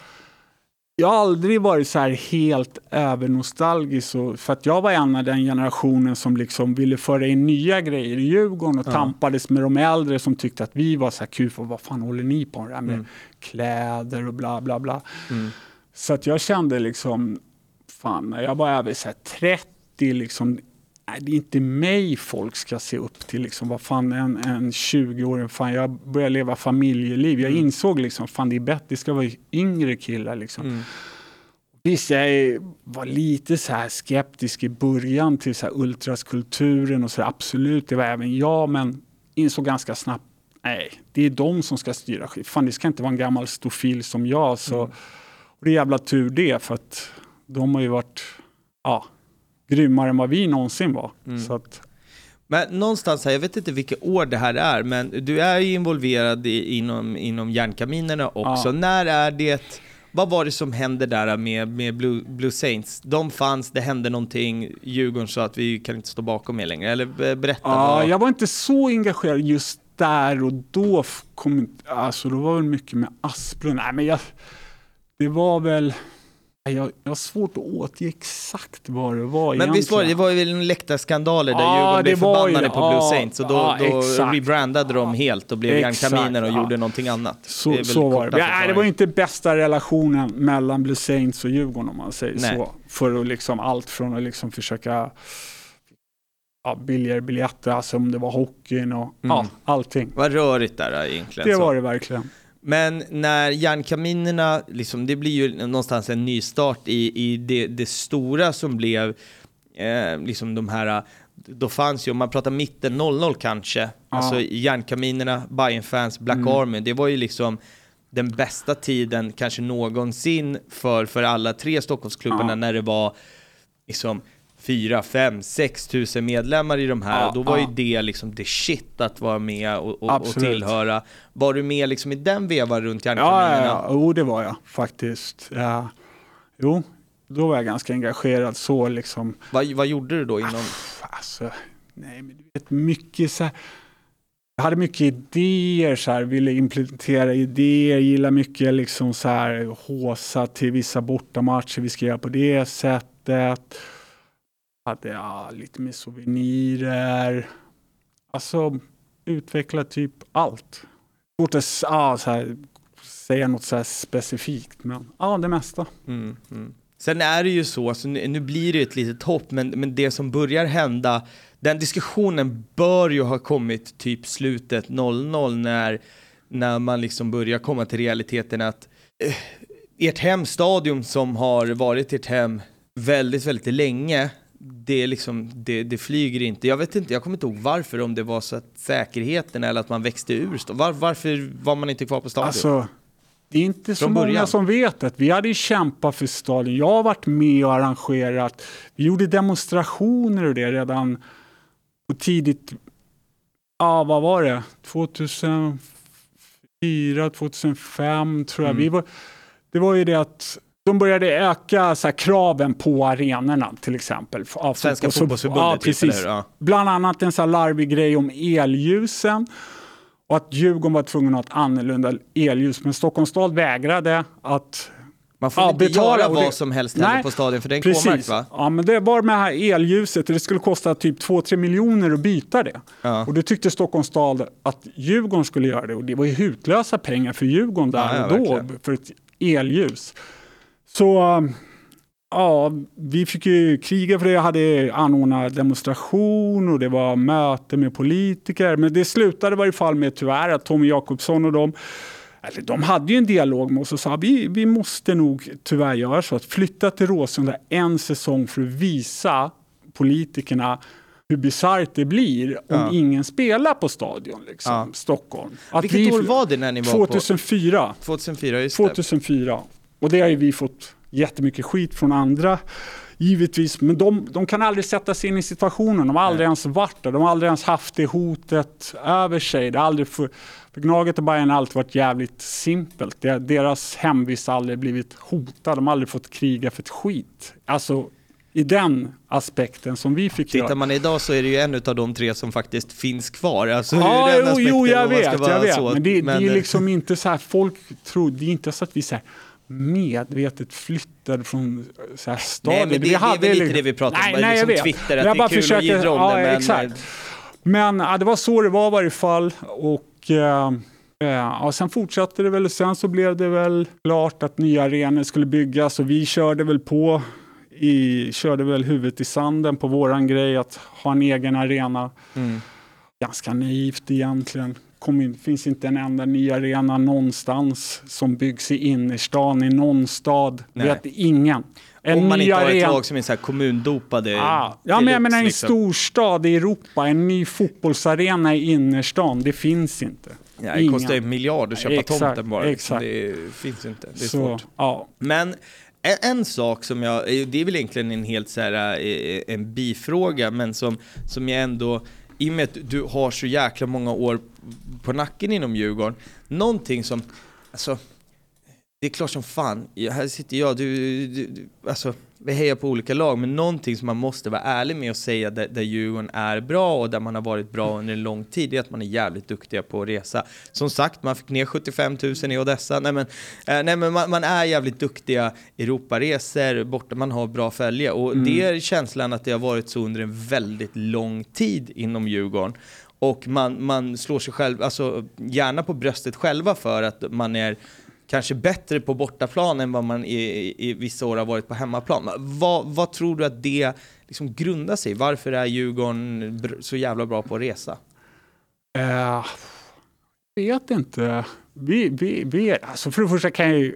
jag har aldrig varit så här helt övernostalgisk, för att jag var en av den generationen som liksom ville föra in nya grejer i Djurgården och Ja. tampades med de äldre som tyckte att vi var så här kul, för vad fan håller ni på med det här med Mm. kläder och bla bla bla. Mm. Så att jag kände liksom, fan, när jag var över så här 30, liksom, nej, det är inte mig folk ska se upp till. Liksom, vad fan, en, en 20-åring, fan, jag började leva familjeliv. Jag Mm. insåg liksom, fan det är bättre, det ska vara yngre killar. Liksom. Mm. Visst, jag var lite så här skeptisk i början till så här ultraskulturen och så där. absolut, det var även jag, men insåg ganska snabbt, nej, det är de som ska styra skit. Fan, det ska inte vara en gammal stofil som jag. Så, Mm. och det är jävla tur det, för att de har ju varit ja, grymmare än vad vi någonsin var. Mm. Så att, Men någonstans här, jag vet inte vilka år det här är, men du är ju involverad i, inom, inom järnkaminerna också. Ja. När är det, vad var det som hände där med, med Blue, Blue Saints? De fanns, det hände någonting, Djurgården sa att vi kan inte stå bakom er längre, eller be- berätta. ja, vad, jag var inte så engagerad just där och då. Kom, alltså, det var väl mycket med Asplund. Nej, men jag, det var väl... Jag, jag har svårt att återge exakt vad det var men visst var det, det var ju läktarskandaler där Ja, Djurgården blev ju förbannade det. på Blue Saints och då, ja, då rebrandade de helt och blev järnkaminer och gjorde någonting annat. Så, så var det. Ja, det var förklaringen. inte bästa relationen mellan Blue Saints och Djurgården om man säger Nej. så. För att liksom allt från att liksom försöka ja, billigare biljetter, alltså om det var hockeyn och Mm. ja, allting. Vad rörigt där egentligen. Det så. var det verkligen. Men när järnkaminerna, liksom, det blir ju någonstans en nystart i, i det, det stora som blev eh, liksom de här, då fanns ju, om man pratar mitten 00 kanske, alltså järnkaminerna, Bayern-fans, Black Mm. Army, det var ju liksom den bästa tiden kanske någonsin för, för alla tre Stockholmsklubbarna Ja. när det var liksom 4, 5, 6 tusen medlemmar i de här. Ja, och då var ju ja. det liksom det shit att vara med och, och, och tillhöra. Var du med liksom i den vevan runt Ja, järnkaminerna? ja, ja, jo det var jag faktiskt. Ja. Jo, då var jag ganska engagerad så liksom. Vad, vad gjorde du då inom... Alltså, nej men du vet mycket så här. Jag hade mycket idéer så här, ville implementera idéer, gillar mycket liksom så här håsa till vissa bortamatcher, vi ska göra på det sättet. Hade jag lite med souvenirer. Alltså utveckla typ allt. Svårt att ah, så här, säga något så här specifikt, men ja, det mesta. Mm, mm. Sen är det ju så, alltså, nu, nu blir det ett litet hopp, men, men det som börjar hända, den diskussionen bör ju ha kommit typ slutet 00 när, när man liksom börjar komma till realiteten att eh, ert hemstadion som har varit ert hem väldigt, väldigt länge, det, liksom, det, det flyger inte. Jag vet inte, jag kommer inte ihåg varför, om det var så att säkerheten eller att man växte ur. Var, varför var man inte kvar på stadion? Alltså, det är inte så Från många början. som vet att vi hade kämpat för stadion. Jag har varit med och arrangerat. Vi gjorde demonstrationer och det redan på tidigt, ja vad var det, 2004, 2005 tror jag. Mm. Vi var, det var ju det att de började öka så här, kraven på arenorna till exempel. Av Svenska fotbolls- fotbollsförbundet, Ja, typ, eller precis. hur? Ja. Bland annat en sån här larvig grej om elljusen. Och att Djurgården var tvungen att ha ett annorlunda elljus. Men Stockholms stad vägrade att Man får Ja, inte betala göra vad det- som helst heller Nej, på stadion för det är en K-mark va? Ja, men det var med det här elljuset och det skulle kosta typ 2-3 miljoner att byta det. Ja. Och det tyckte Stockholms stad att Djurgården skulle göra det och det var ju hutlösa pengar för Djurgården där Ja, ja, och då verkligen. för ett elljus. Så ja, vi fick ju kriga för det. Jag hade anordnat demonstration och det var möte med politiker. Men det slutade i varje fall med tyvärr att Tommy Jakobsson och de eller de hade ju en dialog med oss och sa vi, vi måste nog tyvärr göra så att flytta till Råsunda en säsong för att visa politikerna hur bisarrt det blir om Ja. ingen spelar på stadion, liksom, Ja. Stockholm. Att Vilket vi- år var det när ni var på? 2004. 2004, just det. 2004. Och det har ju vi fått jättemycket skit från andra. Givetvis, men de, de kan aldrig sätta sig in i situationen. De har aldrig Nej. ens varit där. De har aldrig ens haft det hotet över sig. Det har aldrig för, för Gnaget och Bayern har alltid varit jävligt simpelt. Det, deras hemvist har aldrig blivit hotad. De har aldrig fått kriga för ett skit. Alltså i den aspekten som vi fick göra. Tittar man idag så är det ju en av de tre som faktiskt finns kvar. Alltså, Ja, jo, jo, jag vet, jag vet. men det, det är liksom inte så här, folk tror, det är inte så att vi här medvetet flyttade från så här stadion. Nej, men det, Vi det är hade väl lite liksom- det vi pratar om, Nej, bara nej, jag liksom vet. Twitter, Jag att det bara är kul försöker- att jiddra om ja, det. Men, exakt. Men ja, det var så det var i varje fall. Och, eh, eh, ja, sen fortsatte det väl. Sen så blev det väl klart att nya arenor skulle byggas och vi körde väl på i, körde väl huvudet i sanden på våran grej att ha en egen arena. Mm. Ganska naivt egentligen. Kom in, finns inte en enda ny arena någonstans som byggs i innerstan i någon stad. Nej. Vet ingen. En Om man inte har ett lag som är så här kommundopade Ah, ja, men jag menar en liksom. storstad i Europa, en ny fotbollsarena i innerstan, det finns inte. Ja, det Ingen. kostar ju en miljard att köpa Exakt, tomten bara. Liksom. exakt. Det finns inte. Det är Så, svårt. Ja, Men en, en sak som jag, eh, det är väl egentligen en helt så här, eh, en bifråga, men som, som jag ändå, i och med att du har så jäkla många år på nacken inom Djurgården, någonting som, alltså, det är klart som fan, här sitter jag, du, du, du alltså, vi hejar på olika lag, men någonting som man måste vara ärlig med och säga där, där Djurgården är bra och där man har varit bra under en lång tid, är att man är jävligt duktiga på att resa. Som sagt, man fick ner 75 000 i Odessa, nej men, eh, nej, men man, man är jävligt duktiga Europaresor, borta, man har bra följe och det är känslan att det har varit så under en väldigt lång tid inom Djurgården. Och man, man slår sig själv, alltså gärna på bröstet själva för att man är kanske bättre på bortaplan än vad man i, i, vissa år har varit på hemmaplan. Vad, vad tror du att det liksom grundar sig Varför är Djurgården så jävla bra på att resa? Uh, vet inte. Vi, vi, vi, alltså för det första kan jag ju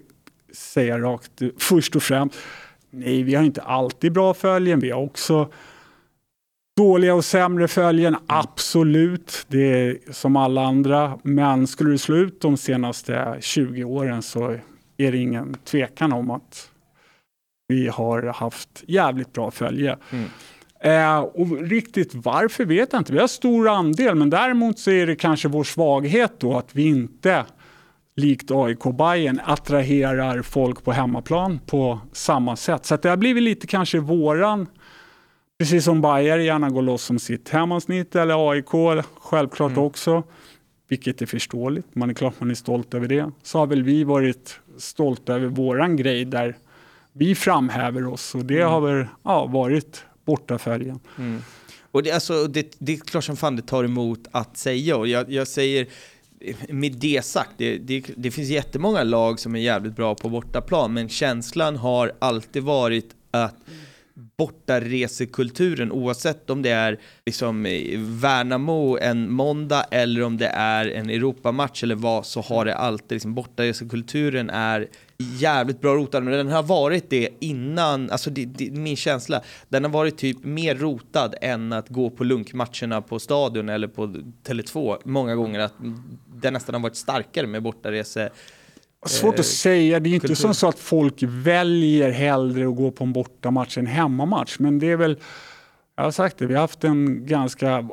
säga rakt först och främst, nej vi har inte alltid bra följen. Vi har också dåliga och sämre följen, absolut. Det är som alla andra. Men skulle du slå ut de senaste 20 åren så är det ingen tvekan om att vi har haft jävligt bra följe. Mm. Eh, och riktigt varför vet jag inte. Vi har stor andel, men däremot så är det kanske vår svaghet då att vi inte likt AIK Bayern attraherar folk på hemmaplan på samma sätt. Så det har blivit lite kanske våran, precis som Bayern gärna går loss om sitt hemmasnitt eller AIK självklart mm. också, vilket är förståeligt. Man är klart man är stolt över det. Så har väl vi varit stolta över våran grej där vi framhäver oss och det mm. har väl ja, varit bortafärgen. Mm. Och det, alltså, det, det är klart som fan det tar emot att säga och jag, jag säger med det sagt, det, det, det, finns jättemånga lag som är jävligt bra på bortaplan, men känslan har alltid varit att bortaresekulturen, oavsett om det är liksom Värnamo en måndag eller om det är en Europamatch eller vad, så har det alltid, liksom, bortaresekulturen är jävligt bra rotad, men den har varit det innan, alltså det, det, min känsla, den har varit typ mer rotad än att gå på lunkmatcherna på Stadion eller på Tele2 många gånger, att den nästan har varit starkare med bortarese Svårt att eh, säga, det är inte som så att folk väljer hellre att gå på en bortamatch än hemmamatch, men det är väl, jag har sagt det, vi har haft en ganska,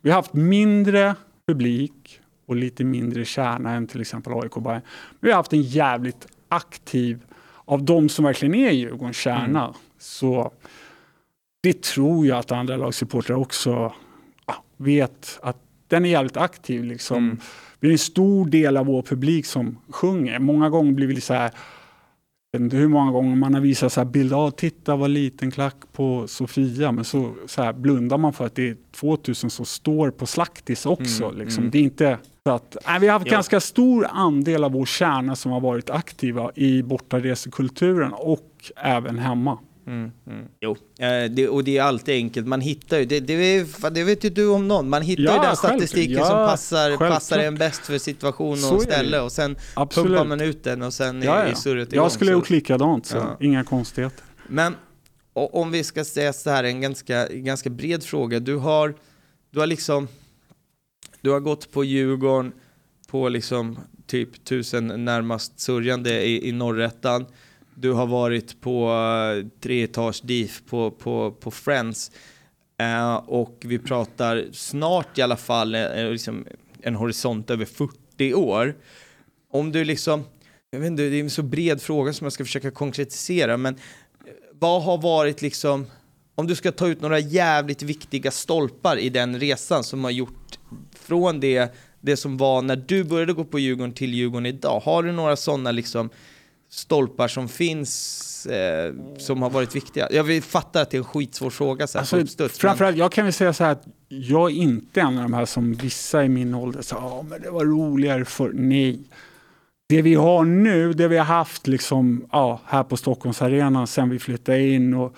vi har haft mindre publik och lite mindre kärna än till exempel AIK Bayern. Vi har haft en jävligt aktiv, av de som verkligen är Djurgårdens kärna, mm. så det tror jag att andra lagsupportrar också vet att den är jävligt aktiv. Liksom. Mm. Vi är en stor del av vår publik som sjunger. Många gånger blir vi så här, jag vet inte hur många gånger man har visat så här bilder, ah, titta vad liten klack på Sofia, men så, så här, blundar man för att det är 2000 som står på Slaktis också. Mm, liksom. mm. Det är inte så att, nej, vi har haft ja. ganska stor andel av vår kärna som har varit aktiva i bortaresekulturen och även hemma. Mm, mm. Jo, eh, det, och det är alltid enkelt. Man hittar ju, det, det, det vet ju du om någon, man hittar ja, ju den statistiken ja, som passar, passar en bäst för situation och ställe och sen Absolut. pumpar man ut den och sen ja, är, är surret igång. Jag skulle gjort likadant, så ja. inga konstigheter. Men om vi ska säga så här, en ganska, ganska bred fråga. Du har, du har liksom, du har gått på Djurgården på liksom typ tusen närmast sörjande i, i norrättan du har varit på eh, tre etage DIF på, på, på Friends. Uh, och vi pratar snart i alla fall uh, liksom en horisont över 40 år. Om du liksom, jag vet inte, det är en så bred fråga som jag ska försöka konkretisera, men vad har varit liksom, om du ska ta ut några jävligt viktiga stolpar i den resan som har gjort från det, det som var när du började gå på Djurgården till Djurgården idag, har du några sådana liksom stolpar som finns eh, som har varit viktiga? Jag fattar att det är en skitsvår fråga så här alltså, uppstuds, Framförallt, men... jag kan väl säga så här att jag är inte en av de här som vissa i min ålder sa, ja men det var roligare för Nej. Det vi har nu, det vi har haft liksom, ja, här på Stockholmsarenan sen vi flyttade in och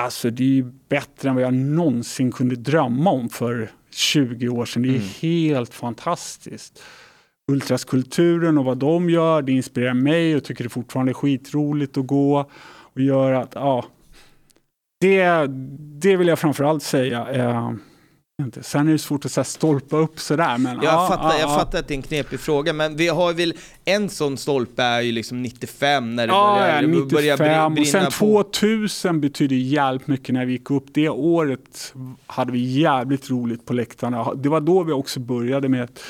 Alltså det är ju bättre än vad jag någonsin kunde drömma om för 20 år sedan. Det är mm. helt fantastiskt ultraskulturen och vad de gör. Det inspirerar mig och tycker det fortfarande är skitroligt att gå och göra att, ja, det, det vill jag framförallt säga. Eh, inte. Sen är det svårt att så här, stolpa upp sådär. Men, jag, ja, fattar, ja, jag ja. fattar att det är en knepig fråga, men vi har väl en sån stolpe är ju liksom 95 när det ja, börjar, ja, 95, börjar brinna och sen 2000 betyder jävligt mycket när vi gick upp. Det året hade vi jävligt roligt på läktarna. Det var då vi också började med med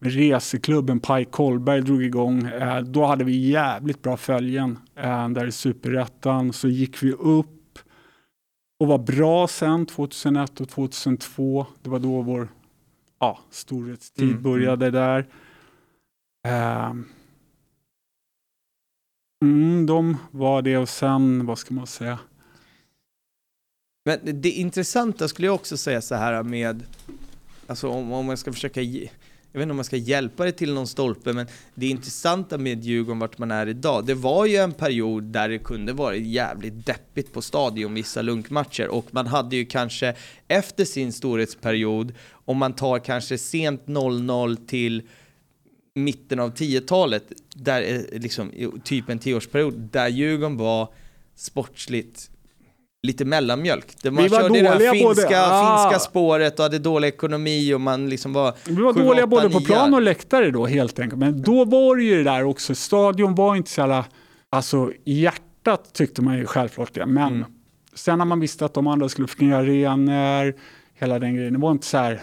reseklubben Pike Kolberg drog igång. Eh, då hade vi jävligt bra följen eh, där i superettan. Så gick vi upp och var bra sen 2001 och 2002. Det var då vår ja, storhetstid mm. mm. började där. Eh, mm, de var det och sen, vad ska man säga? Men det intressanta skulle jag också säga så här med, alltså om, om jag ska försöka ge, jag vet inte om man ska hjälpa det till någon stolpe, men det intressanta med Djurgården vart man är idag, det var ju en period där det kunde vara jävligt deppigt på stadion vissa lunkmatcher. Och man hade ju kanske efter sin storhetsperiod, om man tar kanske sent 00 till mitten av 10-talet, där eh, liksom typ en tioårsperiod, där Djurgården var sportsligt lite mellanmjölk. Det man Vi var körde det här dåliga finska, både- ah. finska spåret och hade dålig ekonomi och man liksom var Vi var sju, dåliga åtta, både på plan och läktare då helt enkelt. Men då var det ju det där också, stadion var inte så jävla, alltså i hjärtat tyckte man ju självklart det. Men Mm. sen när man visste att de andra skulle få nya arenor, hela den grejen, det var inte så här,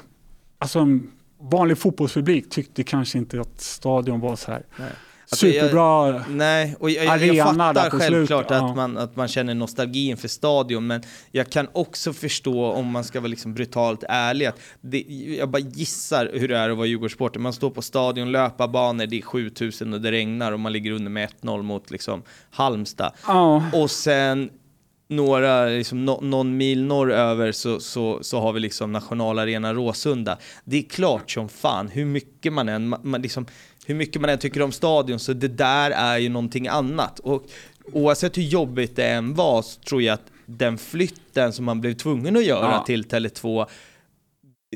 alltså en vanlig fotbollspublik tyckte kanske inte att stadion var så här Nej. Alltså, jag- superbra. Nej, och jag, Arena jag där fattar självklart ja. att, man, att man känner nostalgi inför stadion, men jag kan också förstå, om man ska vara liksom brutalt ärlig, att det, jag bara gissar hur det är att vara Djurgårdssporter. Man står på stadion, löparbanor, det är 7000 och det regnar och man ligger under med 1-0 mot liksom Halmstad. Ja, Och sen några, liksom, nå- någon mil norröver så, så, så har vi liksom nationalarena Råsunda. Det är klart som fan, hur mycket man än, man, man liksom, hur mycket man än tycker om stadion, så det där är ju någonting annat. Och oavsett hur jobbigt det än var, så tror jag att den flytten som man blev tvungen att göra Ja. till Tele2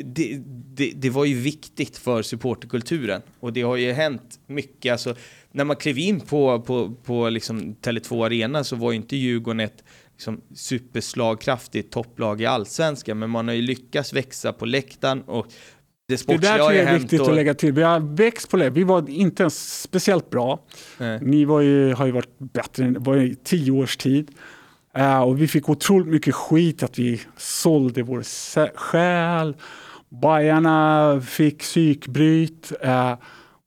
det, det, det var ju viktigt för supporterkulturen och det har ju hänt mycket. Alltså, när man klev in på, på, på liksom Tele2 Arena så var ju inte Djurgården ett liksom, superslagkraftigt topplag i allsvenskan, men man har ju lyckats växa på läktaren och det det sportsliga där har tror jag är viktigt och, att lägga till. Vi har växt på det. Vi var inte ens speciellt bra. Nej. Ni ju, har ju varit bättre, det var i tio års tid. Eh, och vi fick otroligt mycket skit att vi sålde vår själ. Bajarna fick psykbryt. Eh,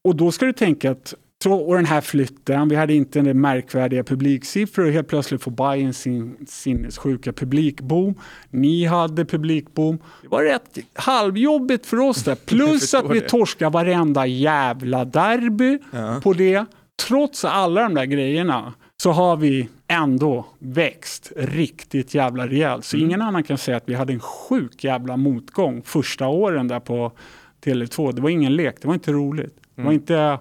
och då ska du tänka att och den här flytten, vi hade inte den märkvärdiga publiksiffror och helt plötsligt får Bayern sin sinnessjuka publikboom. Ni hade publikboom. Det var rätt halvjobbigt för oss där. (laughs) Plus att vi det. torskade varenda jävla derby Ja. på det. Trots alla de där grejerna så har vi ändå växt riktigt jävla rejält. Så ingen annan kan säga att vi hade en sjuk jävla motgång första åren där på Tele2. Det var ingen lek, det var inte roligt. Det var inte...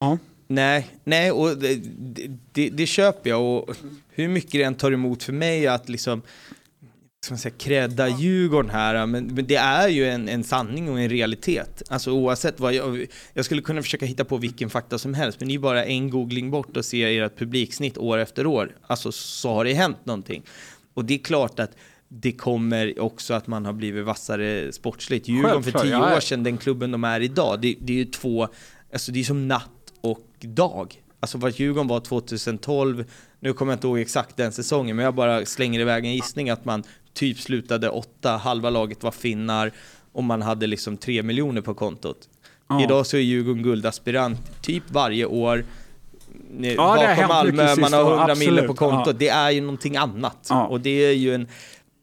Ja. Nej, nej och det, det, det, det köper jag och hur mycket det än tar emot för mig att liksom ska man säga, credda Djurgården här, men, men det är ju en, en sanning och en realitet. Alltså oavsett vad jag, jag skulle kunna försöka hitta på vilken fakta som helst, men ni är bara en googling bort och ser ert publiksnitt år efter år. Alltså så har det hänt någonting. Och det är klart att det kommer också att man har blivit vassare sportsligt. Djurgården för tio år sedan, den klubben de är idag, det, det är ju två, alltså det är som natt och dag. Alltså vad Djurgården var 2012, nu kommer jag inte ihåg exakt den säsongen, men jag bara slänger iväg en gissning att man typ slutade åtta, halva laget var finnar och man hade liksom tre miljoner på kontot. Ja. Idag så är Djurgården guldaspirant typ varje år. Hänt Bakom Malmö, man har åren, 100 miljoner på kontot. Ja. Det är ju någonting annat. Ja. Och det är ju en,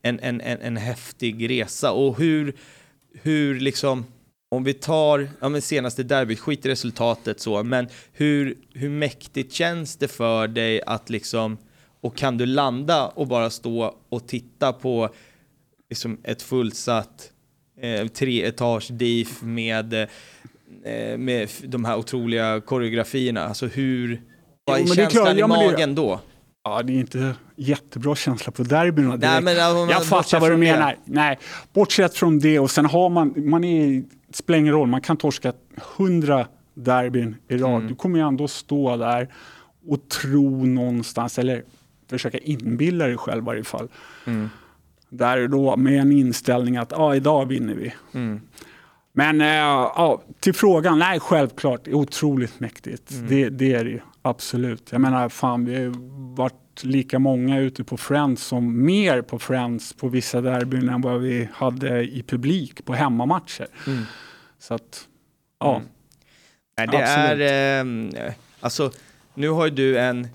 en, en, en, en häftig resa. Och hur, hur liksom, om vi tar, ja men senaste derbyt, skit i resultatet så, men hur, hur mäktigt känns det för dig att liksom, och kan du landa och bara stå och titta på liksom ett fullsatt eh, treetage DIF med, eh, med de här otroliga koreografierna, alltså hur, vad är Jo, är känslan klart, i ja, men det- magen då? Ja, det är inte jättebra känsla på derbyn. direkt. Nej, men, ja, man jag fattar vad du från det. menar. Nej, bortsett från det och sen har man, man är, spelar ingen roll, man kan torska hundra derbyn i rad. Mm. Du kommer ju ändå stå där och tro någonstans, eller försöka inbilla dig själv i varje fall. Mm. Där då med en inställning att ja, idag vinner vi. Mm. Men eh, ja, till frågan, nej självklart, det otroligt mäktigt. Mm. Det, det är det ju, absolut. Jag menar, fan vi har ju varit lika många ute på Friends som mer på Friends på vissa derbyn än vad vi hade i publik på hemmamatcher. Mm. Så att, ja. Mm. Nej, det Absolut. är, eh, alltså, nu har ju du en,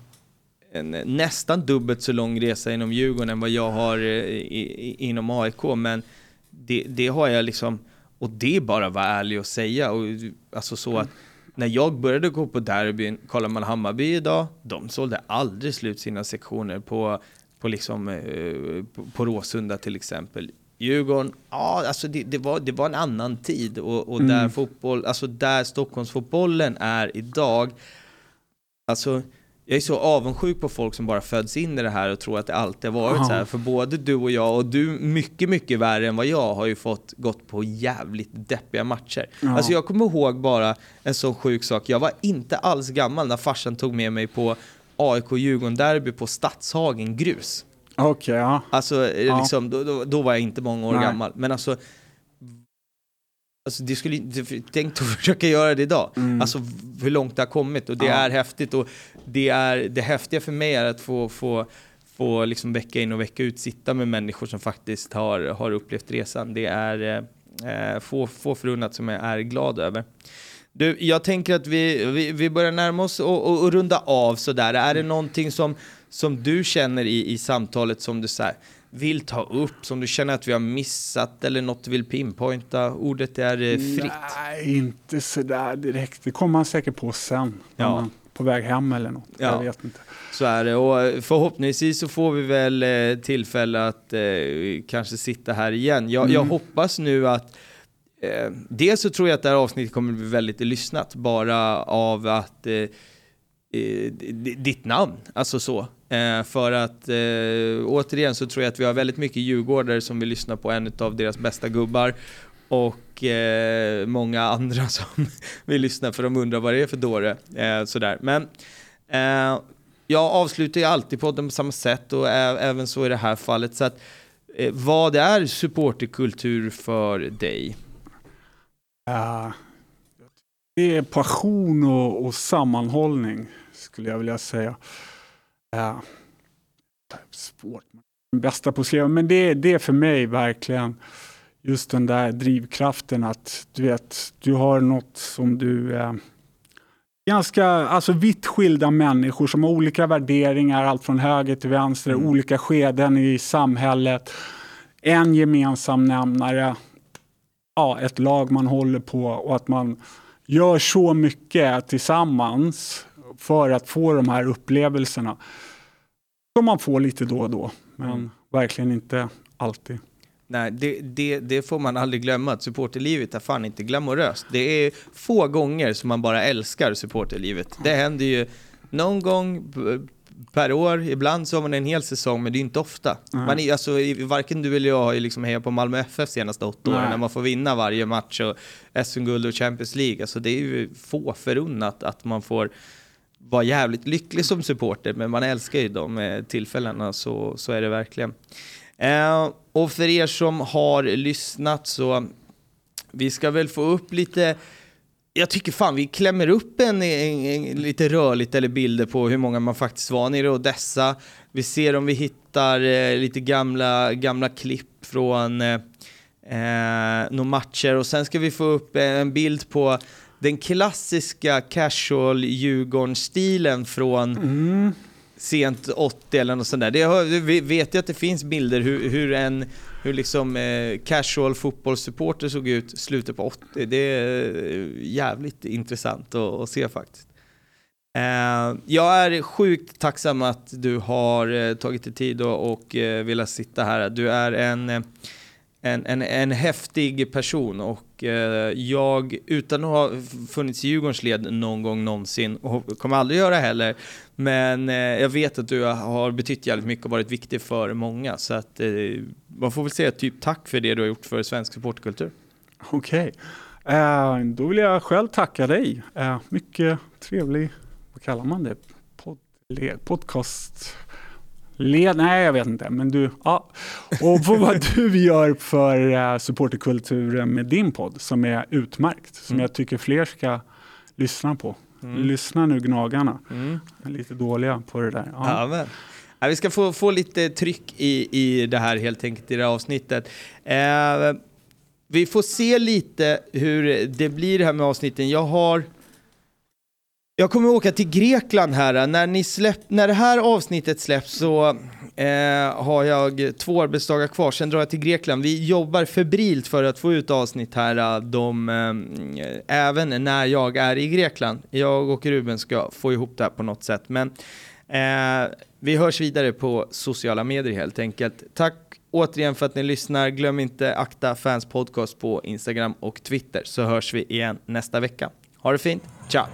en nästan dubbelt så lång resa inom Djurgården än vad jag har eh, i, inom AIK, men det, det har jag liksom, och det är bara att vara ärlig och säga, och, alltså så att när jag började gå på derbyn, kollar man Hammarby idag, de sålde aldrig slut sina sektioner på, på, liksom, eh, på, på Råsunda till exempel. Djurgården, ja alltså det, det, var, det var en annan tid och, och där fotboll, alltså där Stockholmsfotbollen är idag, alltså jag är så avundsjuk på folk som bara föds in i det här och tror att det alltid har varit Ja. så här. För både du och jag, och du mycket, mycket värre än vad jag, har ju fått gått på jävligt deppiga matcher. Ja. Alltså jag kommer ihåg bara en sån sjuk sak. Jag var inte alls gammal när farsan tog med mig på AIK-Djurgården-derby på Stadshagen grus. Okej, ja. Alltså, Ja. liksom, då, då, då var jag inte många år Nej. gammal. Men alltså, alltså det skulle, tänk (laughs) att försöka göra det idag. Mm. Alltså hur långt det har kommit och det Ja. är häftigt. Och det, är, det häftiga för mig är att få, få, få liksom vecka in och vecka ut sitta med människor som faktiskt har, har upplevt resan. Det är eh, få, få förunnat som jag är glad över. Du, jag tänker att vi, vi, vi börjar närma oss och, och, och runda av sådär. Är det någonting som, som du känner i, i samtalet som du här, vill ta upp, som du känner att vi har missat eller något du vill pinpointa? Ordet är eh, fritt. Nej, inte sådär direkt. Det kommer man säkert på sen. Ja. på väg hem eller något. Ja. Jag vet inte. Så är det och förhoppningsvis så får vi väl eh, tillfälle att eh, kanske sitta här igen. Jag, jag Mm. hoppas nu att eh, dels så tror jag att det här avsnittet kommer bli väldigt lyssnat bara av att eh, eh, ditt namn, alltså så. Eh, för att eh, återigen så tror jag att vi har väldigt mycket djurgårdare som vill lyssna på en av deras bästa gubbar och eh, många andra (laughs) som vill lyssna för de undrar vad det är för dåre. Eh, sådär. Men eh, jag avslutar ju alltid podden på samma sätt och även så i det här fallet. Så att, eh, vad är supporterkultur för dig? Uh, det är passion och, och sammanhållning skulle jag vilja säga. Ja, svårt. Bästa på skriva, men det, det är för mig verkligen just den där drivkraften att du vet, du har något som du eh, ganska alltså vitt skilda människor som har olika värderingar, allt från höger till vänster, Mm. olika skeden i samhället. En gemensam nämnare, ja, ett lag man håller på och att man gör så mycket tillsammans för att få de här upplevelserna. Som man får lite då och då, men Mm. verkligen inte alltid. Nej, det, det, det får man aldrig glömma, att supporterlivet är fan inte glamoröst. Det är få gånger som man bara älskar supporterlivet. Det händer ju någon gång per år, ibland så har man en hel säsong, men det är inte ofta. Nej. Man är, alltså, varken du eller jag har ju liksom hejat på Malmö FF senaste åtta åren, när man får vinna varje match och SM-guld och Champions League. Alltså, det är ju få förunnat att man får vara jävligt lycklig som supporter, men man älskar ju de eh, tillfällena, så, så är det verkligen. Eh, och för er som har lyssnat så, vi ska väl få upp lite, jag tycker fan vi klämmer upp en, en, en lite rörligt eller bilder på hur många man faktiskt var nere i Odessa. Vi ser om vi hittar eh, lite gamla, gamla klipp från eh, eh några matcher och sen ska vi få upp en bild på den klassiska casual Djurgården-stilen från Mm. sent 80 eller något sånt där. Det vet ju att det finns bilder hur, hur en hur liksom eh, casual fotbollssupporter såg ut slutet på 80. Det är eh, jävligt intressant att, att se faktiskt. Eh, jag är sjukt tacksam att du har eh, tagit dig tid och, och eh, velat sitta här. Du är en, eh, en, en, en häftig person och eh, jag, utan att ha funnits i Djurgårdens led någon gång någonsin, och kommer aldrig göra heller, men eh, jag vet att du har betytt jävligt mycket och varit viktig för många. Så att eh, man får väl säga typ tack för det du har gjort för svensk supportkultur. Okej, eh, då vill jag själv tacka dig. Eh, mycket trevlig, vad kallar man det? Pod, podcast? Led, nej, jag vet inte, men du, ja. Och vad du gör för eh, supporterkulturen med din podd som är utmärkt, som Mm. jag tycker fler ska lyssna på. Mm. Lyssna nu Gnagarna, Mm. Lite dåliga på det där. Ja. Ja, vi ska få, få lite tryck i, i det här helt enkelt i det här avsnittet. Eh, vi får se lite hur det blir här med avsnitten. Jag har... Jag kommer åka till Grekland här. När, ni släpp, när det här avsnittet släpps så eh, har jag två arbetsdagar kvar. Sen drar jag till Grekland. Vi jobbar febrilt för att få ut avsnitt här. Eh, de, eh, även när jag är i Grekland. Jag och Ruben ska få ihop det här på något sätt. Men Eh, Vi hörs vidare på sociala medier helt enkelt. Tack återigen för att ni lyssnar. Glöm inte Akta Fans Podcast på Instagram och Twitter så hörs vi igen nästa vecka. Ha det fint. Ciao!